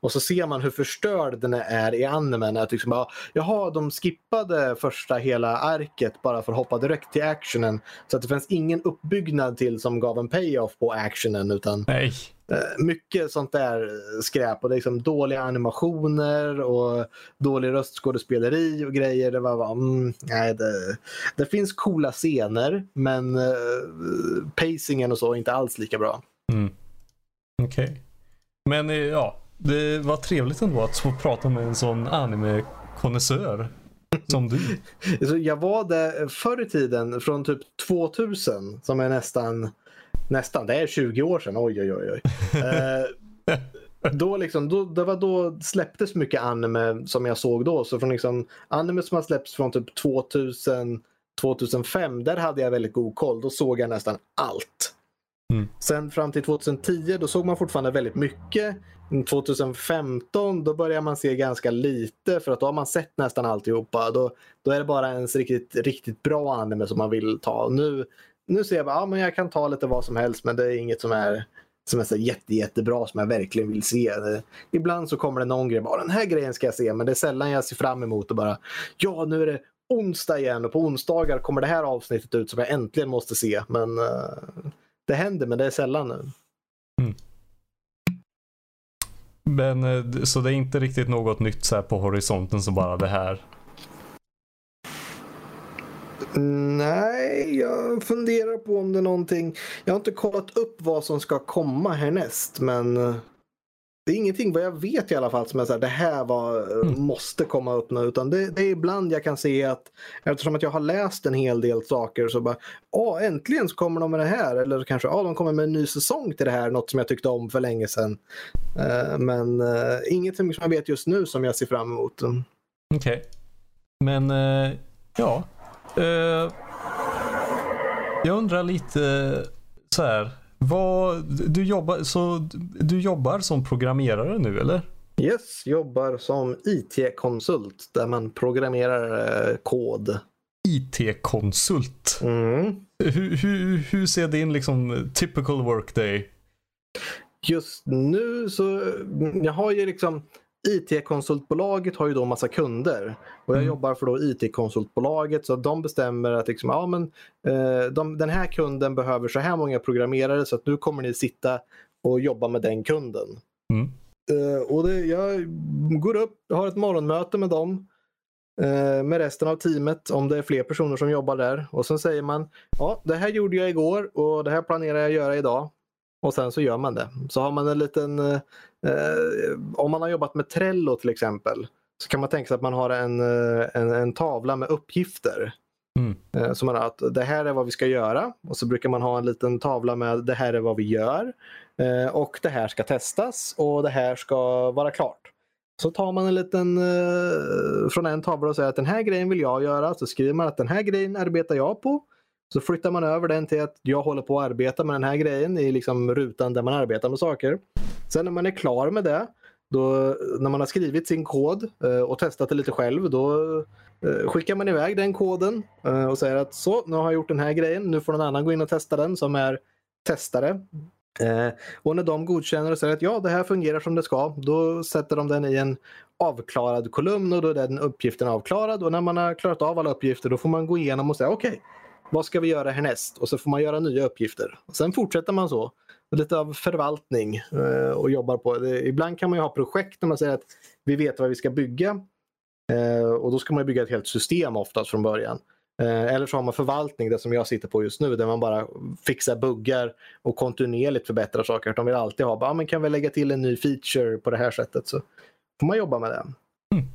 Och så ser man hur förstörd den är i animen. Att liksom bara, Jaha, de skippade första hela arket bara för att hoppa direkt till actionen. Så att det fanns ingen uppbyggnad till som gav en payoff på actionen. Utan Nej. Eh, mycket sånt där skräp. Och det är liksom dåliga animationer och dålig röstskådespeleri och grejer. Det var bara, mm, nej, det, det finns coola scener men uh, pacingen och så är inte alls lika bra. Mm. Okej. Okay. Men eh, ja, det var trevligt ändå att få prata med en sån anime-konnässör som du. jag var det förr i tiden från typ 2000 som är nästan, nästan, det är 20 år sedan, oj oj oj. oj. eh, då liksom, då, det var då släpptes mycket anime som jag såg då. Så från liksom, anime som har släppts från typ 2000, 2005, där hade jag väldigt god koll. Då såg jag nästan allt. Mm. Sen fram till 2010 då såg man fortfarande väldigt mycket. Mm, 2015 då börjar man se ganska lite för att då har man sett nästan alltihopa. Då, då är det bara ens riktigt, riktigt bra anime som man vill ta. Nu, nu ser jag att ja, men jag kan ta lite vad som helst men det är inget som är som är så jätte, jättebra som jag verkligen vill se. Ibland så kommer det någon grej, bara den här grejen ska jag se, men det är sällan jag ser fram emot och bara ja, nu är det onsdag igen och på onsdagar kommer det här avsnittet ut som jag äntligen måste se. Men uh, det händer, men det är sällan nu. Mm. Men eh, så det är inte riktigt något nytt så här på horisonten som bara det här? Nej, jag funderar på om det är någonting. Jag har inte kollat upp vad som ska komma härnäst, men eh, det är ingenting vad jag vet i alla fall som är så här, det här var, mm. måste komma upp nu. Utan det, det, är ibland jag kan se att eftersom att jag har läst en hel del saker så bara, ja äntligen så kommer de med det här. Eller kanske, ja de kommer med en ny säsong till det här, något som jag tyckte om för länge sedan. Uh, men uh, ingenting som jag vet just nu som jag ser fram emot. Okej. Okay. Men uh, ja. jag undrar lite så här. Vad, du, jobbar, så, du jobbar som programmerare nu eller? Yes, jobbar som IT-konsult där man programmerar eh, kod. IT-konsult? Mm. Hur, hur, hur ser din liksom typical workday? Just nu så, jag har ju liksom IT-konsultbolaget har ju då massa kunder och jag mm. jobbar för då IT-konsultbolaget så de bestämmer att liksom, ja, men, eh, de, den här kunden behöver så här många programmerare så att nu kommer ni sitta och jobba med den kunden. Mm. Eh, och det, jag går upp, har ett morgonmöte med dem eh, med resten av teamet om det är fler personer som jobbar där och sen säger man ja det här gjorde jag igår och det här planerar jag göra idag. Och sen så gör man det. Så har man en liten, eh, om man har jobbat med Trello till exempel, så kan man tänka sig att man har en, eh, en, en tavla med uppgifter. Mm. Eh, så man har att det här är vad vi ska göra och så brukar man ha en liten tavla med det här är vad vi gör. Eh, och det här ska testas och det här ska vara klart. Så tar man en liten eh, från en tavla och säger att den här grejen vill jag göra. Så skriver man att den här grejen arbetar jag på. Så flyttar man över den till att jag håller på att arbeta med den här grejen i liksom rutan där man arbetar med saker. Sen när man är klar med det, då, när man har skrivit sin kod eh, och testat det lite själv, då eh, skickar man iväg den koden eh, och säger att så, nu har jag gjort den här grejen, nu får någon annan gå in och testa den som är testare. Eh, och när de godkänner och säger att ja, det här fungerar som det ska, då sätter de den i en avklarad kolumn och då är den uppgiften avklarad och när man har klarat av alla uppgifter då får man gå igenom och säga okej, okay, vad ska vi göra härnäst? Och så får man göra nya uppgifter. Och sen fortsätter man så. Lite av förvaltning eh, och jobbar på. Det, ibland kan man ju ha projekt där man säger att vi vet vad vi ska bygga. Eh, och då ska man bygga ett helt system oftast från början. Eh, eller så har man förvaltning, det som jag sitter på just nu, där man bara fixar buggar och kontinuerligt förbättrar saker. De vill alltid ha, ah, men kan vi lägga till en ny feature på det här sättet så får man jobba med det. Mm.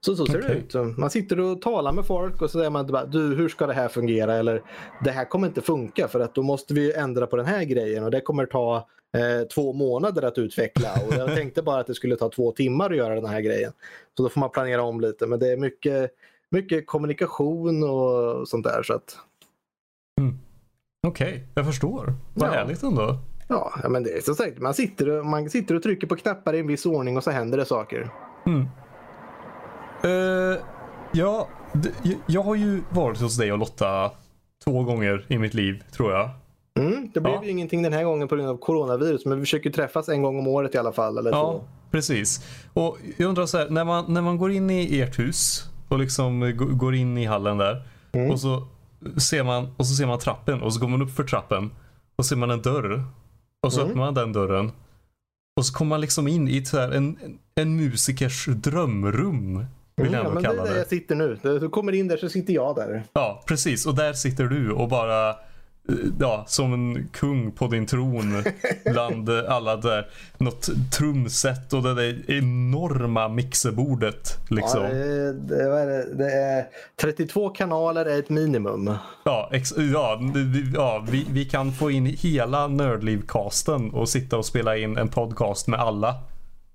Så så ser okay. det ut. Man sitter och talar med folk och så säger man bara, du hur ska det här fungera? Eller det här kommer inte funka för att då måste vi ändra på den här grejen och det kommer ta eh, två månader att utveckla. Och jag tänkte bara att det skulle ta två timmar att göra den här grejen. Så då får man planera om lite. Men det är mycket, mycket kommunikation och sånt där. Så att... Mm. Okej, okay, jag förstår. Vad ja. härligt ändå. Ja, men det är så sagt. Man sitter, man sitter och trycker på knappar i en viss ordning och så händer det saker. Mm. Uh, ja, jag har ju varit hos dig och Lotta två gånger i mitt liv, tror jag. Mm, det blev ja. ju ingenting den här gången på grund av coronavirus, men vi försöker träffas en gång om året i alla fall. Eller ja, så. precis. Och jag undrar så här, när man, när man går in i ert hus och liksom går in i hallen där mm. och, så ser man, och så ser man trappen och så går man upp för trappen och ser man en dörr. Och så mm. öppnar man den dörren. Och så kommer man liksom in i ett här, en, en musikers drömrum. Vill jag mm, ja, men det är där jag sitter nu. Du kommer in där så sitter jag där. Ja, precis. Och där sitter du och bara ja, som en kung på din tron bland alla där. Något trumset och det där enorma mixerbordet. Liksom. Ja, det, det, det, är 32 kanaler är ett minimum. Ja, ex, ja, ja vi, vi kan få in hela Nördliv-casten och sitta och spela in en podcast med alla.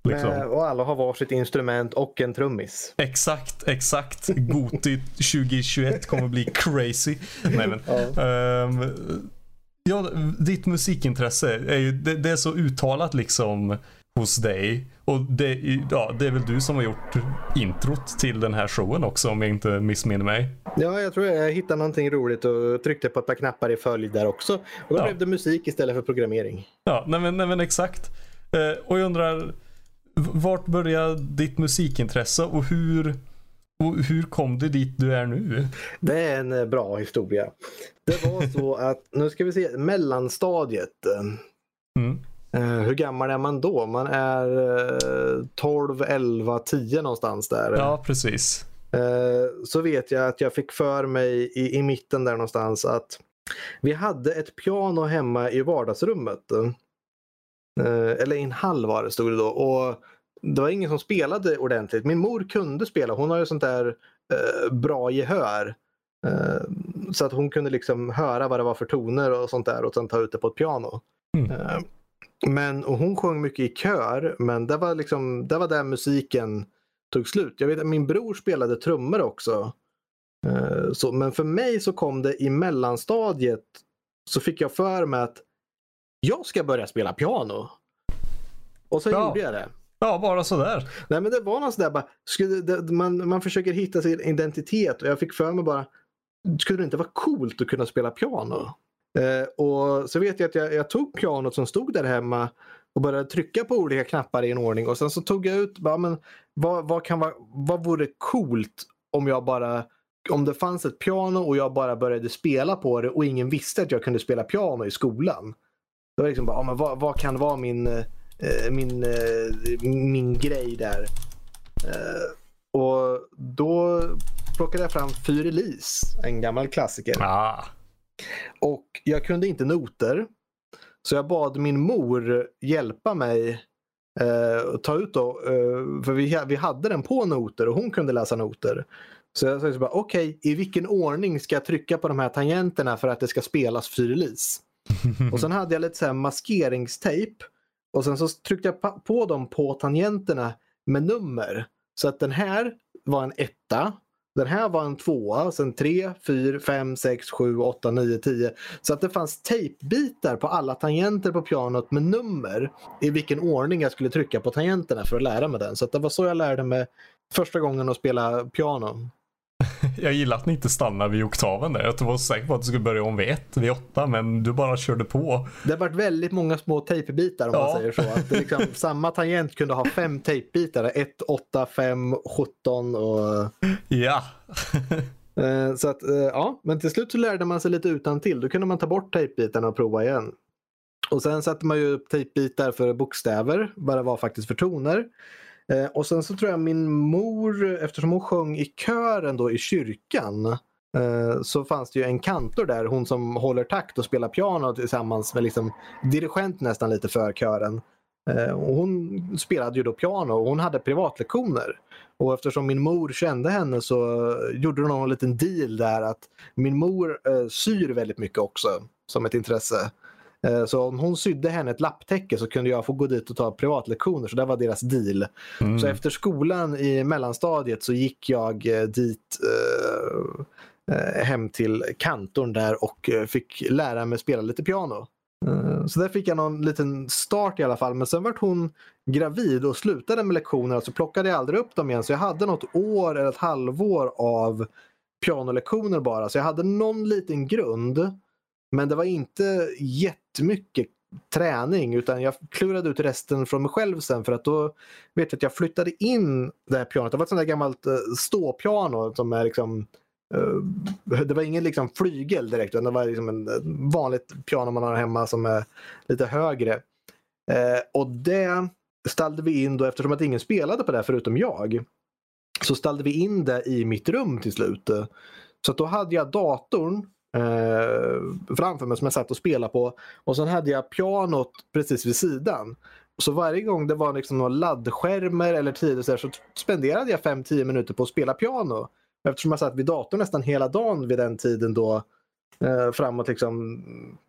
Liksom. Med, och alla har varsitt instrument och en trummis. Exakt, exakt. Goti 2021 kommer bli crazy. Nej, men, ja. um, Ja, ditt musikintresse är ju, det, det är så uttalat liksom hos dig. Och det, ja, det är väl du som har gjort introt till den här showen också om jag inte missminner mig. Ja, jag tror jag hittade någonting roligt och tryckte på ett par knappar i följd där också. Och då Ja. blev det musik istället för programmering. Ja, nej men, nej men exakt. Eh, och jag undrar, vart började ditt musikintresse och hur, och hur kom du dit du är nu? Det är en eh, bra historia. Det var så att, nu ska vi se, mellanstadiet. Mm. Eh, hur gammal är man då? Man är eh, 12, 11, 10 någonstans där. Ja, precis. Eh, så vet jag att jag fick för mig i, i mitten där någonstans att vi hade ett piano hemma i vardagsrummet. Eh, eller i en hall var det stod det då. Och det var ingen som spelade ordentligt. Min mor kunde spela. Hon har ju sånt där eh, bra gehör. Eh, så att hon kunde liksom höra vad det var för toner och sånt där och sen ta ut det på ett piano. Mm. Men, och hon sjöng mycket i kör men det var liksom det var där musiken tog slut. Jag vet att min bror spelade trummor också. Så, men för mig så kom det i mellanstadiet så fick jag för mig att jag ska börja spela piano. Och så Ja. gjorde jag det. Ja, bara sådär. Nej men det var något sådär bara, skulle det, man, man försöker hitta sin identitet och jag fick för mig bara, skulle det inte vara coolt att kunna spela piano? Eh, och så vet jag att jag, jag tog pianot som stod där hemma och började trycka på olika knappar i en ordning och sen så tog jag ut, bara, men, vad, vad, kan vara, vad vore coolt om jag bara om det fanns ett piano och jag bara började spela på det och ingen visste att jag kunde spela piano i skolan. Det var liksom bara, ja, men vad, vad kan vara min, eh, min, eh, min grej där? Eh, och då plockade jag fram Fyr Elise, en gammal klassiker. Ah. Och jag kunde inte noter. Så jag bad min mor hjälpa mig eh, ta ut då. Eh, för vi, vi hade den på noter och hon kunde läsa noter. Så jag sa okej, i vilken ordning ska jag trycka på de här tangenterna för att det ska spelas fyrilis? Och sen hade jag lite så här maskeringstejp. Och sen så tryckte jag på dem på tangenterna med nummer. Så att den här var en etta. Den här var en tvåa, sen tre, fyra, fem, sex, sju, åtta, nio, tio. Så att det fanns tejpbitar på alla tangenter på pianot med nummer i vilken ordning jag skulle trycka på tangenterna för att lära mig den. Så att det var så jag lärde mig första gången att spela piano. Jag gillar att ni inte stannar vid oktaven där. Jag var säker på att du skulle börja om vid ett, vid åtta, men du bara körde på. Det har varit väldigt många små tejpbitar om man Ja. säger så. Att liksom, samma tangent kunde ha fem tejpbitar. 1, 8, 5, 17 och... Ja. Eh, så att, eh, ja, men till slut så lärde man sig lite utan till. Då kunde man ta bort tejpbitarna och prova igen. Och sen satte man ju upp tejpbitar för bokstäver, vad det var faktiskt för toner. Eh, och sen så tror jag min mor, eftersom hon sjöng i kören då i kyrkan, eh, så fanns det ju en kantor där, hon som håller takt och spelar piano tillsammans med liksom dirigent nästan lite för kören. Eh, och hon spelade ju då piano och hon hade privatlektioner. Och eftersom min mor kände henne så gjorde hon en liten deal där att min mor eh, syr väldigt mycket också som ett intresse. Eh, så om hon sydde henne ett lapptäcke så kunde jag få gå dit och ta privatlektioner. Så det var deras deal. Mm. Så efter skolan i mellanstadiet så gick jag eh, dit eh, eh, hem till kantorn där och fick lära mig spela lite piano. Så där fick jag någon liten start i alla fall. Men sen vart hon gravid och slutade med lektionerna så plockade jag aldrig upp dem igen. Så jag hade något år eller ett halvår av pianolektioner bara. Så jag hade någon liten grund. Men det var inte jättemycket träning utan jag klurade ut resten från mig själv sen för att då vet jag att jag flyttade in det här pianot. Det var ett sånt där gammalt eh, ståpiano som är liksom eh, det var ingen liksom flygel direkt utan det var liksom en ett vanligt piano man har hemma som är lite högre. Eh, och det ställde vi in då eftersom att ingen spelade på det förutom jag. Så ställde vi in det i mitt rum till slut. Så att då hade jag datorn eh, framför mig som jag satt och spelade på. Och sen hade jag pianot precis vid sidan. Så varje gång det var liksom några laddskärmar eller tider så, så spenderade jag 5-10 minuter på att spela piano. Eftersom jag satt vid datorn nästan hela dagen vid den tiden då eh, framåt liksom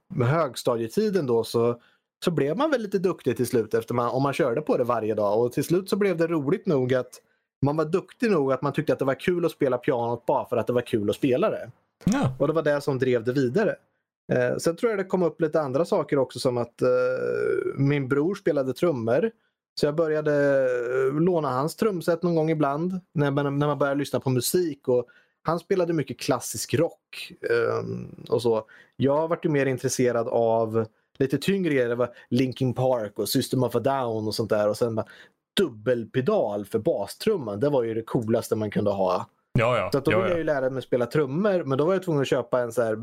med högstadietiden då så, så blev man väl lite duktig till slut efter man, om man körde på det varje dag. Och till slut så blev det roligt nog att man var duktig nog att man tyckte att det var kul att spela pianot bara för att det var kul att spela det. Ja. Och det var det som drev det vidare. Eh, sen tror jag det kom upp lite andra saker också som att eh, min bror spelade trummor. Så jag började eh, låna hans trumset någon gång ibland när man, när man började lyssna på musik. Och han spelade mycket klassisk rock. Eh, och så. Jag vart ju mer intresserad av lite tyngre grejer. Det var Linkin Park och System of a Down och sånt där. Och sen bara, dubbelpedal för bastrumman. Det var ju det coolaste man kunde ha. Ja, ja. Så att då ja, ville ja. jag ju lära mig spela trummor men då var jag tvungen att köpa en så här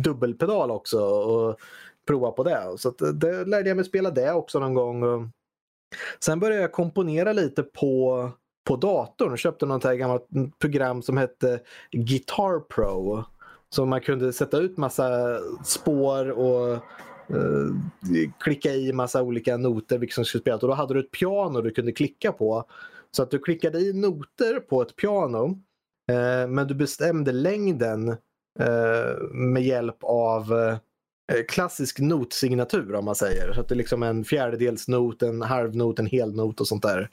dubbelpedal också och prova på det. Så det lärde jag mig spela det också någon gång. Sen började jag komponera lite på, på datorn köpte något här gammalt program som hette Guitar Pro. Så man kunde sätta ut massa spår och eh, klicka i massa olika noter vilka som skulle spelas. Och då hade du ett piano du kunde klicka på. Så att du klickade i noter på ett piano eh, men du bestämde längden eh, med hjälp av eh, klassisk notsignatur om man säger. Så att det är liksom en fjärdedelsnot, en halvnot, en helnot och sånt där.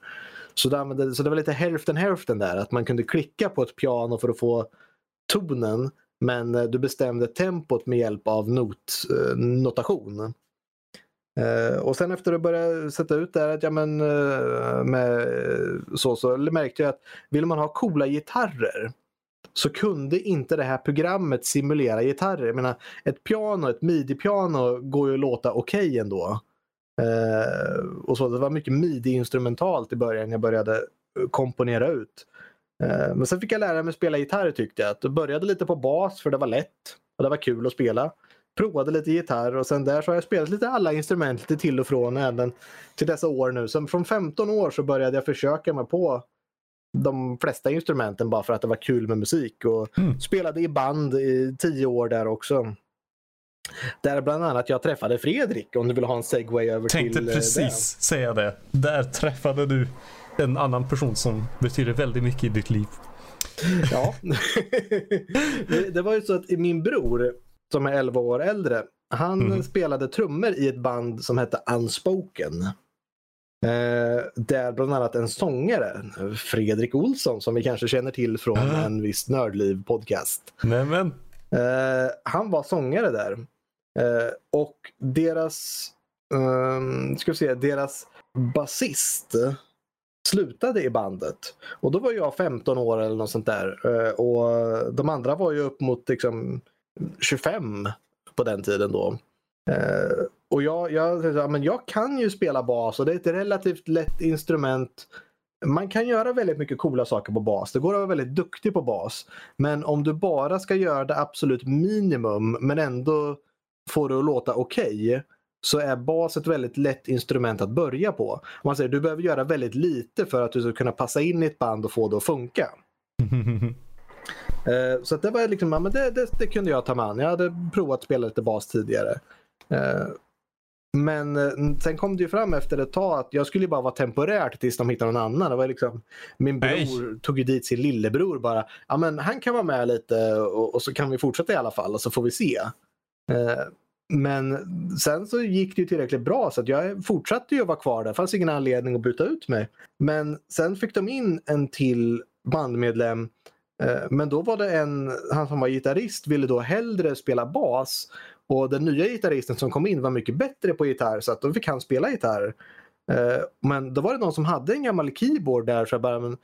Så det, så det var lite hälften hälften där. Att man kunde klicka på ett piano för att få tonen men eh, du bestämde tempot med hjälp av not, eh, notation. Eh, och sen efter att börja sätta ut det här, att, ja, men, eh, med, eh, så, så märkte jag att vill man ha coola gitarrer så kunde inte det här programmet simulera gitarrer. Jag menar, ett piano, ett midi-piano går ju att låta okej okay ändå. Eh, och så, det var mycket midi-instrumentalt i början jag började eh, komponera ut. Eh, men sen fick jag lära mig spela gitarr tyckte jag. Jag började lite på bas för det var lätt och det var kul att spela. Provade lite gitarr och sen där så har jag spelat lite alla instrument lite till och från även till dessa år nu. Så från 15 år så började jag försöka mig på de flesta instrumenten bara för att det var kul med musik. Och Mm. spelade i band i tio år där också. Där bland annat jag träffade Fredrik om du vill ha en segway över Tänkte till eh, precis säga det. Där träffade du en annan person som betyder väldigt mycket i ditt liv. det. Ja. det, det var ju så att min bror som är 11 år äldre. Han Mhm. spelade trummor i ett band som hette Unspoken. Eh, där bland annat en sångare, Fredrik Olsson, som vi kanske känner till från Ah. en viss Nördliv podcast. Nämen. Eh, han var sångare där. Eh, och deras, um, ska se, deras basist slutade i bandet. Och då var jag 15 år eller något sånt där. Eh, och de andra var ju upp mot liksom 25 på den tiden då. Eh, och jag, jag, tänkte, men jag kan ju spela bas och det är ett relativt lätt instrument. Man kan göra väldigt mycket coola saker på bas. Det går att vara väldigt duktig på bas. Men om du bara ska göra det absolut minimum men ändå får det att låta okej så är bas ett väldigt lätt instrument att börja på. Om Man säger du behöver göra väldigt lite för att du ska kunna passa in i ett band och få det att funka. Eh, Så att det var liksom, men det, det, det kunde jag ta mig an. Jag hade provat spela lite bas tidigare. Eh, Men eh, sen kom det ju fram efter ett tag att jag skulle bara vara temporärt tills de hittade någon annan. Det var liksom, min bror Nej. tog ju dit sin lillebror bara. Ja men han kan vara med lite och, och så kan vi fortsätta i alla fall och så får vi se. Eh, Men sen så gick det ju tillräckligt bra så att jag fortsatte ju att vara kvar där. Det fanns ingen anledning att byta ut mig. Men sen fick de in en till bandmedlem Eh, men då var det en, han som var gitarrist ville då hellre spela bas och den nya gitarristen som kom in var mycket bättre på gitarr så att då fick han spela gitarr. Eh, men då var det någon som hade en gammal keyboard där så jag bara, men,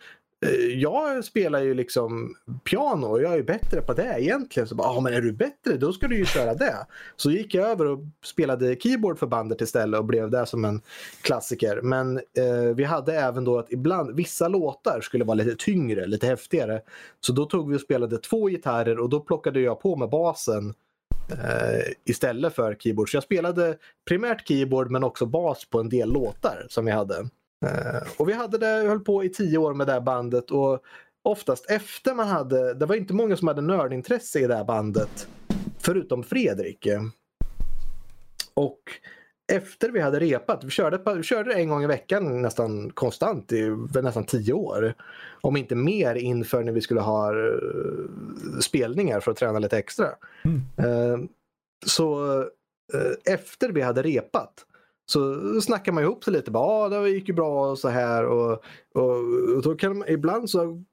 Eh, jag spelar ju liksom piano och jag är bättre på det egentligen. Så bara, ah, men är du bättre då ska du ju köra det. Så gick jag över och spelade keyboard för bandet istället och blev det som en klassiker. Men eh, vi hade även då att ibland, vissa låtar skulle vara lite tyngre, lite häftigare. Så då tog vi och spelade två gitarrer och då plockade jag på med basen eh, istället för keyboard. Så jag spelade primärt keyboard men också bas på en del låtar som vi hade. Eh, och vi hade det, höll på i tio år med det här bandet och oftast efter man hade, det var inte många som hade nördintresse i det här bandet. Förutom Fredrik. Och efter vi hade repat, vi körde, vi körde en gång i veckan nästan konstant i nästan tio år. Om inte mer inför när vi skulle ha eh, spelningar för att träna lite extra. Mm. Eh, Så efter vi hade repat så snackar man ihop sig lite. Bara, ah, det gick ju bra och så här. Och, och, och då kan man, ibland så,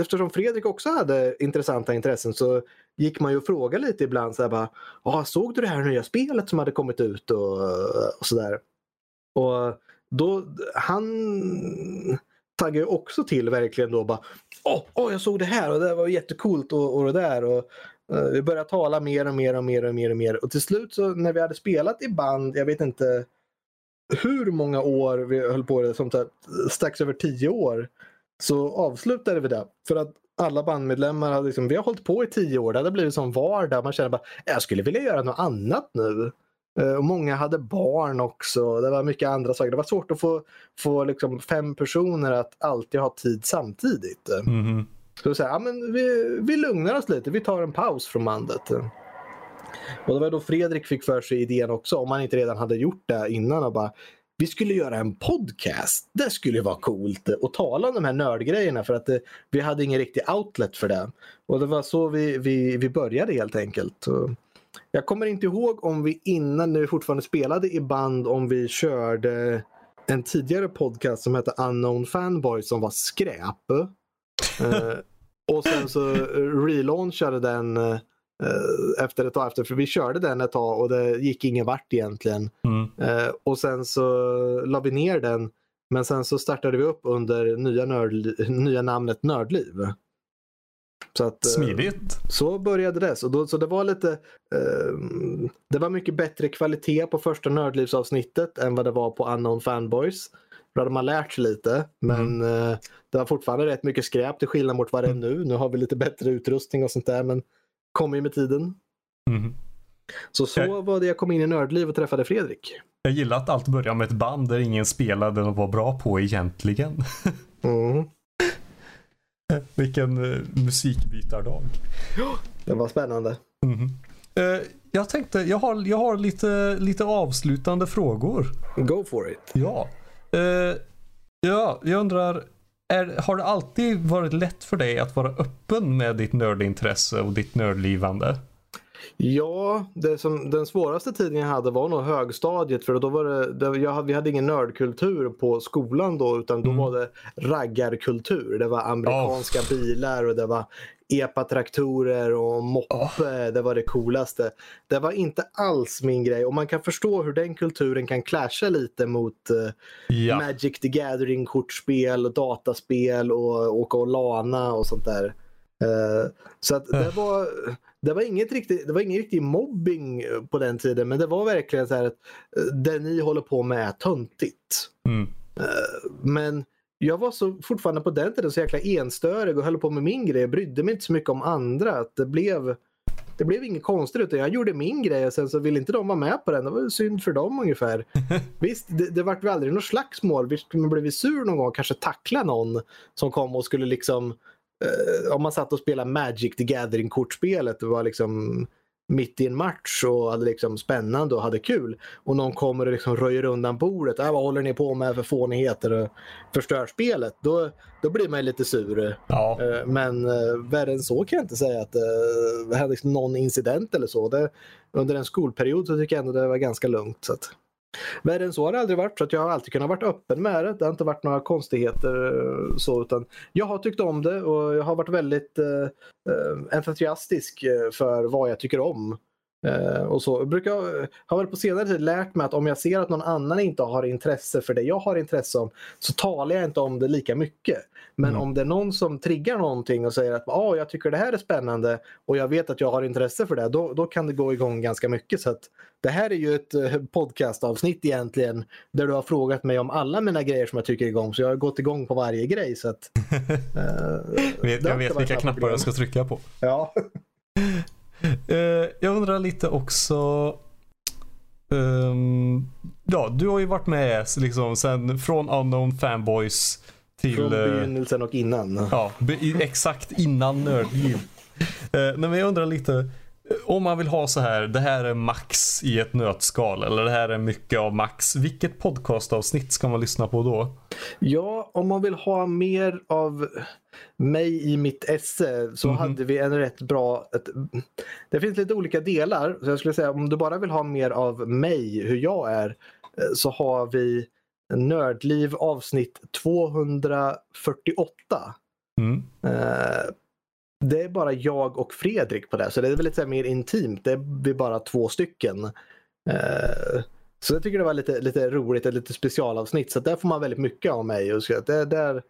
eftersom Fredrik också hade intressanta intressen så gick man ju och frågade lite ibland. Så här, bara, ah, såg du det här nya spelet som hade kommit ut och, och sådär. Och då, han taggade ju också till verkligen då bara Åh, oh, oh, jag såg det här och det var jättecoolt och, och det där. Och, Eh, vi började tala mer och mer och mer och mer och mer. Och till slut så när vi hade spelat i band, jag vet inte hur många år vi höll på det, som strax över tio år, så avslutade vi det. För att alla bandmedlemmar hade liksom, vi har hållit på i tio år, det hade blivit som vardag. Man känner bara, jag skulle vilja göra något annat nu. Eh, och många hade barn också. Det var mycket andra saker. Det var svårt att få, få liksom fem personer att alltid ha tid samtidigt. Mm. Så vi, ja, men vi, vi lugnar oss lite, vi tar en paus från bandet. Och det var då Fredrik fick för sig idén också, om han inte redan hade gjort det innan. Och bara, vi skulle göra en podcast. Det skulle vara coolt att tala om de här nördgrejerna för att det, vi hade ingen riktig outlet för det. Och det var så vi, vi, vi började helt enkelt. Jag kommer inte ihåg om vi innan, när vi fortfarande spelade i band, om vi körde en tidigare podcast som hette Unknown Fanboy som var skräp uh, och sen så relaunchade den uh, efter ett tag efter, för vi körde den ett tag och det gick ingen vart egentligen. Mm. Uh, och sen så la vi ner den, men sen så startade vi upp under nya, nörd, nya namnet Nördliv. Så att, Smidigt. Så började det. Så, då, så det var lite eh, Det var mycket bättre kvalitet på första Nördlivsavsnittet än vad det var på Unknown Fanboys. Då hade man lärt sig lite. Men mm. eh, det var fortfarande rätt mycket skräp till skillnad mot vad det är nu. Nu har vi lite bättre utrustning och sånt där. Men kommer ju med tiden. Mm. Så så jag... var det jag kom in i Nördliv och träffade Fredrik. Jag gillar att allt börjar med ett band där ingen spelade och var bra på egentligen. mm. Vilken uh, musikbytardag. Det var spännande. Mm. Uh, jag tänkte, jag har, jag har lite, lite avslutande frågor. Go for it. Ja. Uh, ja, jag undrar, är, har det alltid varit lätt för dig att vara öppen med ditt nördintresse och ditt nördlivande? Ja, det som, den svåraste tiden jag hade var nog högstadiet för då var det, det jag, vi hade ingen nördkultur på skolan då utan då mm. var det raggarkultur. Det var amerikanska oh. bilar och det var epatraktorer och moppe. Oh. Det var det coolaste. Det var inte alls min grej och man kan förstå hur den kulturen kan clasha lite mot uh, ja. Magic the Gathering kortspel och dataspel och åka och lana och sånt där. Uh, så att det var det var, inget riktigt, det var ingen riktig mobbing eh, på den tiden men det var verkligen så här att eh, det ni håller på med är töntigt. Mm. Eh, men jag var så fortfarande på den tiden så jäkla enstörig och höll på med min grej. Jag brydde mig inte så mycket om andra. Att det, blev, det blev inget konstigt utan jag gjorde min grej och sen så ville inte de vara med på den. Det var synd för dem ungefär. Visst, det, det vart väl aldrig något slagsmål. Visst, man blev sur någon gång och kanske tackla någon som kom och skulle liksom eh, om man satt och spelade Magic the Gathering-kortspelet och var liksom mitt i en match och hade liksom spännande och hade kul och någon kommer och liksom röjer undan bordet. Äh, vad håller ni på med för fånigheter och förstör spelet? Då, då blir man lite sur. Ja. Eh, men eh, värre än så kan jag inte säga att det hände liksom någon incident eller så. Det, under en skolperiod så tycker jag ändå det var ganska lugnt. Så att. Värre än så har det aldrig varit så att jag har alltid kunnat vara öppen med det. Det har inte varit några konstigheter eh, så utan jag har tyckt om det och jag har varit väldigt eh, eh entusiastisk eh, för vad jag tycker om. Eh, och så. Jag brukar, har väl på senare tid lärt mig att om jag ser att någon annan inte har intresse för det jag har intresse om så talar jag inte om det lika mycket. Men mm. om det är någon som triggar någonting och säger att ah, jag tycker det här är spännande och jag vet att jag har intresse för det, då, då kan det gå igång ganska mycket. Så Det här är ju ett eh, podcastavsnitt egentligen där du har frågat mig om alla mina grejer som jag tycker igång. Så jag har gått igång på varje grej. Så att, eh, jag vet vilka knappar jag ska trycka på. Ja. Uh, jag undrar lite också. Um, ja, du har ju varit med liksom sen från Unknown Fanboys till... Från eh, begynnelsen och innan. Ja, exakt innan Nördliv. Uh, men jag undrar lite. Om man vill ha så här, det här är max i ett nötskal eller det här är mycket av max. Vilket podcastavsnitt ska man lyssna på då? Ja, om man vill ha mer av mig i mitt esse så mm -hmm. hade vi en rätt bra... Ett, det finns lite olika delar. Så jag skulle säga om du bara vill ha mer av mig, hur jag är, eh, så har vi Nördliv avsnitt 248. Mm. Uh, det är bara jag och Fredrik på det. Så det är väl lite så här mer intimt. Det är bara två stycken. Eh, så jag tycker det var lite, lite roligt, ett lite specialavsnitt. Så där får man väldigt mycket av mig. Och så där, där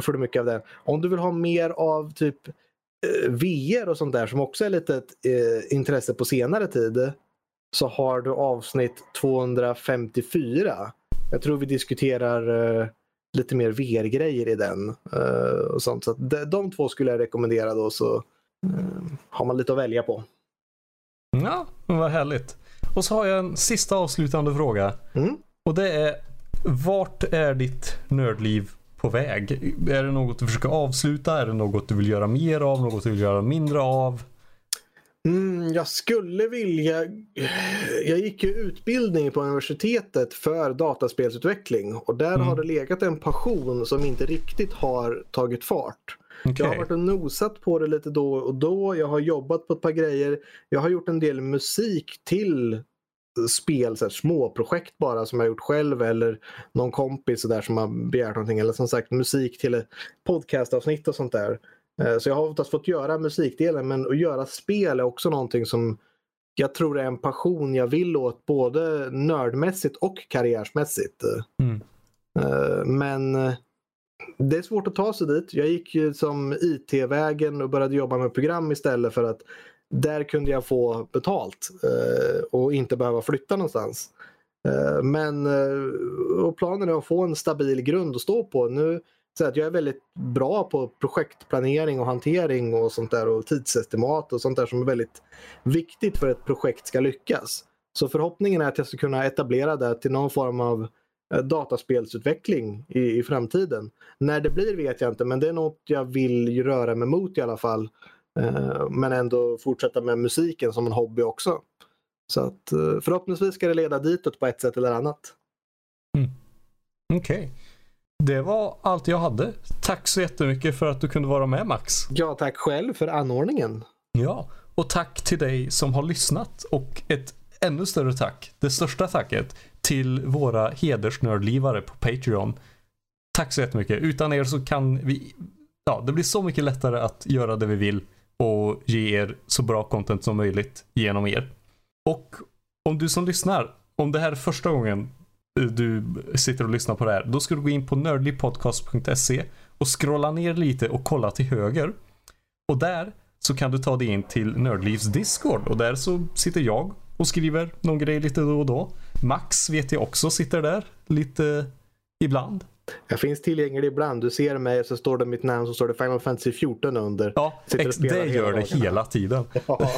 får du mycket av det. Om du vill ha mer av typ eh, VR och sånt där som också är lite ett intresse på senare tid. Så har du avsnitt 254. Jag tror vi diskuterar lite mer VR-grejer i den. och sånt. Så de, de två skulle jag rekommendera då så har man lite att välja på. Ja, vad härligt. Och så har jag en sista avslutande fråga. Mm. Och det är, vart är ditt nördliv på väg? Är det något du försöker avsluta? Är det något du vill göra mer av? Något du vill göra mindre av? Mm, jag skulle vilja... Jag gick ju utbildning på universitetet för dataspelsutveckling och där mm. har det legat en passion som inte riktigt har tagit fart. Okay. Jag har varit och nosat på det lite då och då. Jag har jobbat på ett par grejer. Jag har gjort en del musik till spel, så här, små projekt bara som jag gjort själv eller någon kompis så där som har begärt någonting. Eller som sagt musik till podcastavsnitt och sånt där. Eh, så jag har oftast fått göra musikdelen men att göra spel är också någonting som jag tror är en passion jag vill åt både nördmässigt och karriärsmässigt. Mm. Eh, men det är svårt att ta sig dit. Jag gick ju som IT-vägen och började jobba med program istället för att där kunde jag få betalt eh, och inte behöva flytta någonstans. Eh, men eh, och planen är att få en stabil grund att stå på. Nu så att jag är väldigt bra på projektplanering och hantering och sånt där och tidsestimat och sånt där som är väldigt viktigt för att ett projekt ska lyckas. Så förhoppningen är att jag ska kunna etablera det till någon form av eh, dataspelsutveckling i, i framtiden. När det blir vet jag inte men det är något jag vill röra mig mot i alla fall. Eh, men ändå fortsätta med musiken som en hobby också. Så att eh, förhoppningsvis ska det leda ditåt på ett sätt eller annat. Mm. Okej. Okay. Det var allt jag hade. Tack så jättemycket för att du kunde vara med Max. Ja, tack själv för anordningen. Ja, och tack till dig som har lyssnat och ett ännu större tack, det största tacket, till våra hedersnördlivare på Patreon. Tack så jättemycket. Utan er så kan vi, ja, det blir så mycket lättare att göra det vi vill och ge er så bra content som möjligt genom er. Och om du som lyssnar, om det här är första gången du sitter och lyssnar på det här, då ska du gå in på nördligpodcast.se och scrolla ner lite och kolla till höger. Och där så kan du ta dig in till Nördlivs Discord och där så sitter jag och skriver någon grej lite då och då. Max vet jag också sitter där lite ibland. Jag finns tillgänglig ibland. Du ser mig så står det mitt namn så står det Final Fantasy 14 under. Ja, ex, det gör det hela tiden. Ja.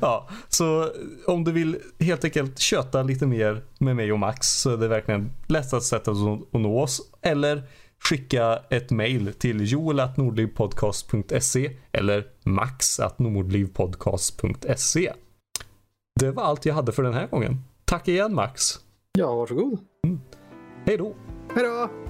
Ja, så om du vill helt enkelt köta lite mer med mig och Max så är det verkligen lättast sätt att nå oss. Eller skicka ett mail till joel.nordlivpodcast.se eller max.nordlivpodcast.se. Det var allt jag hade för den här gången. Tack igen Max. Ja, varsågod. Mm. Hej då. Hej då.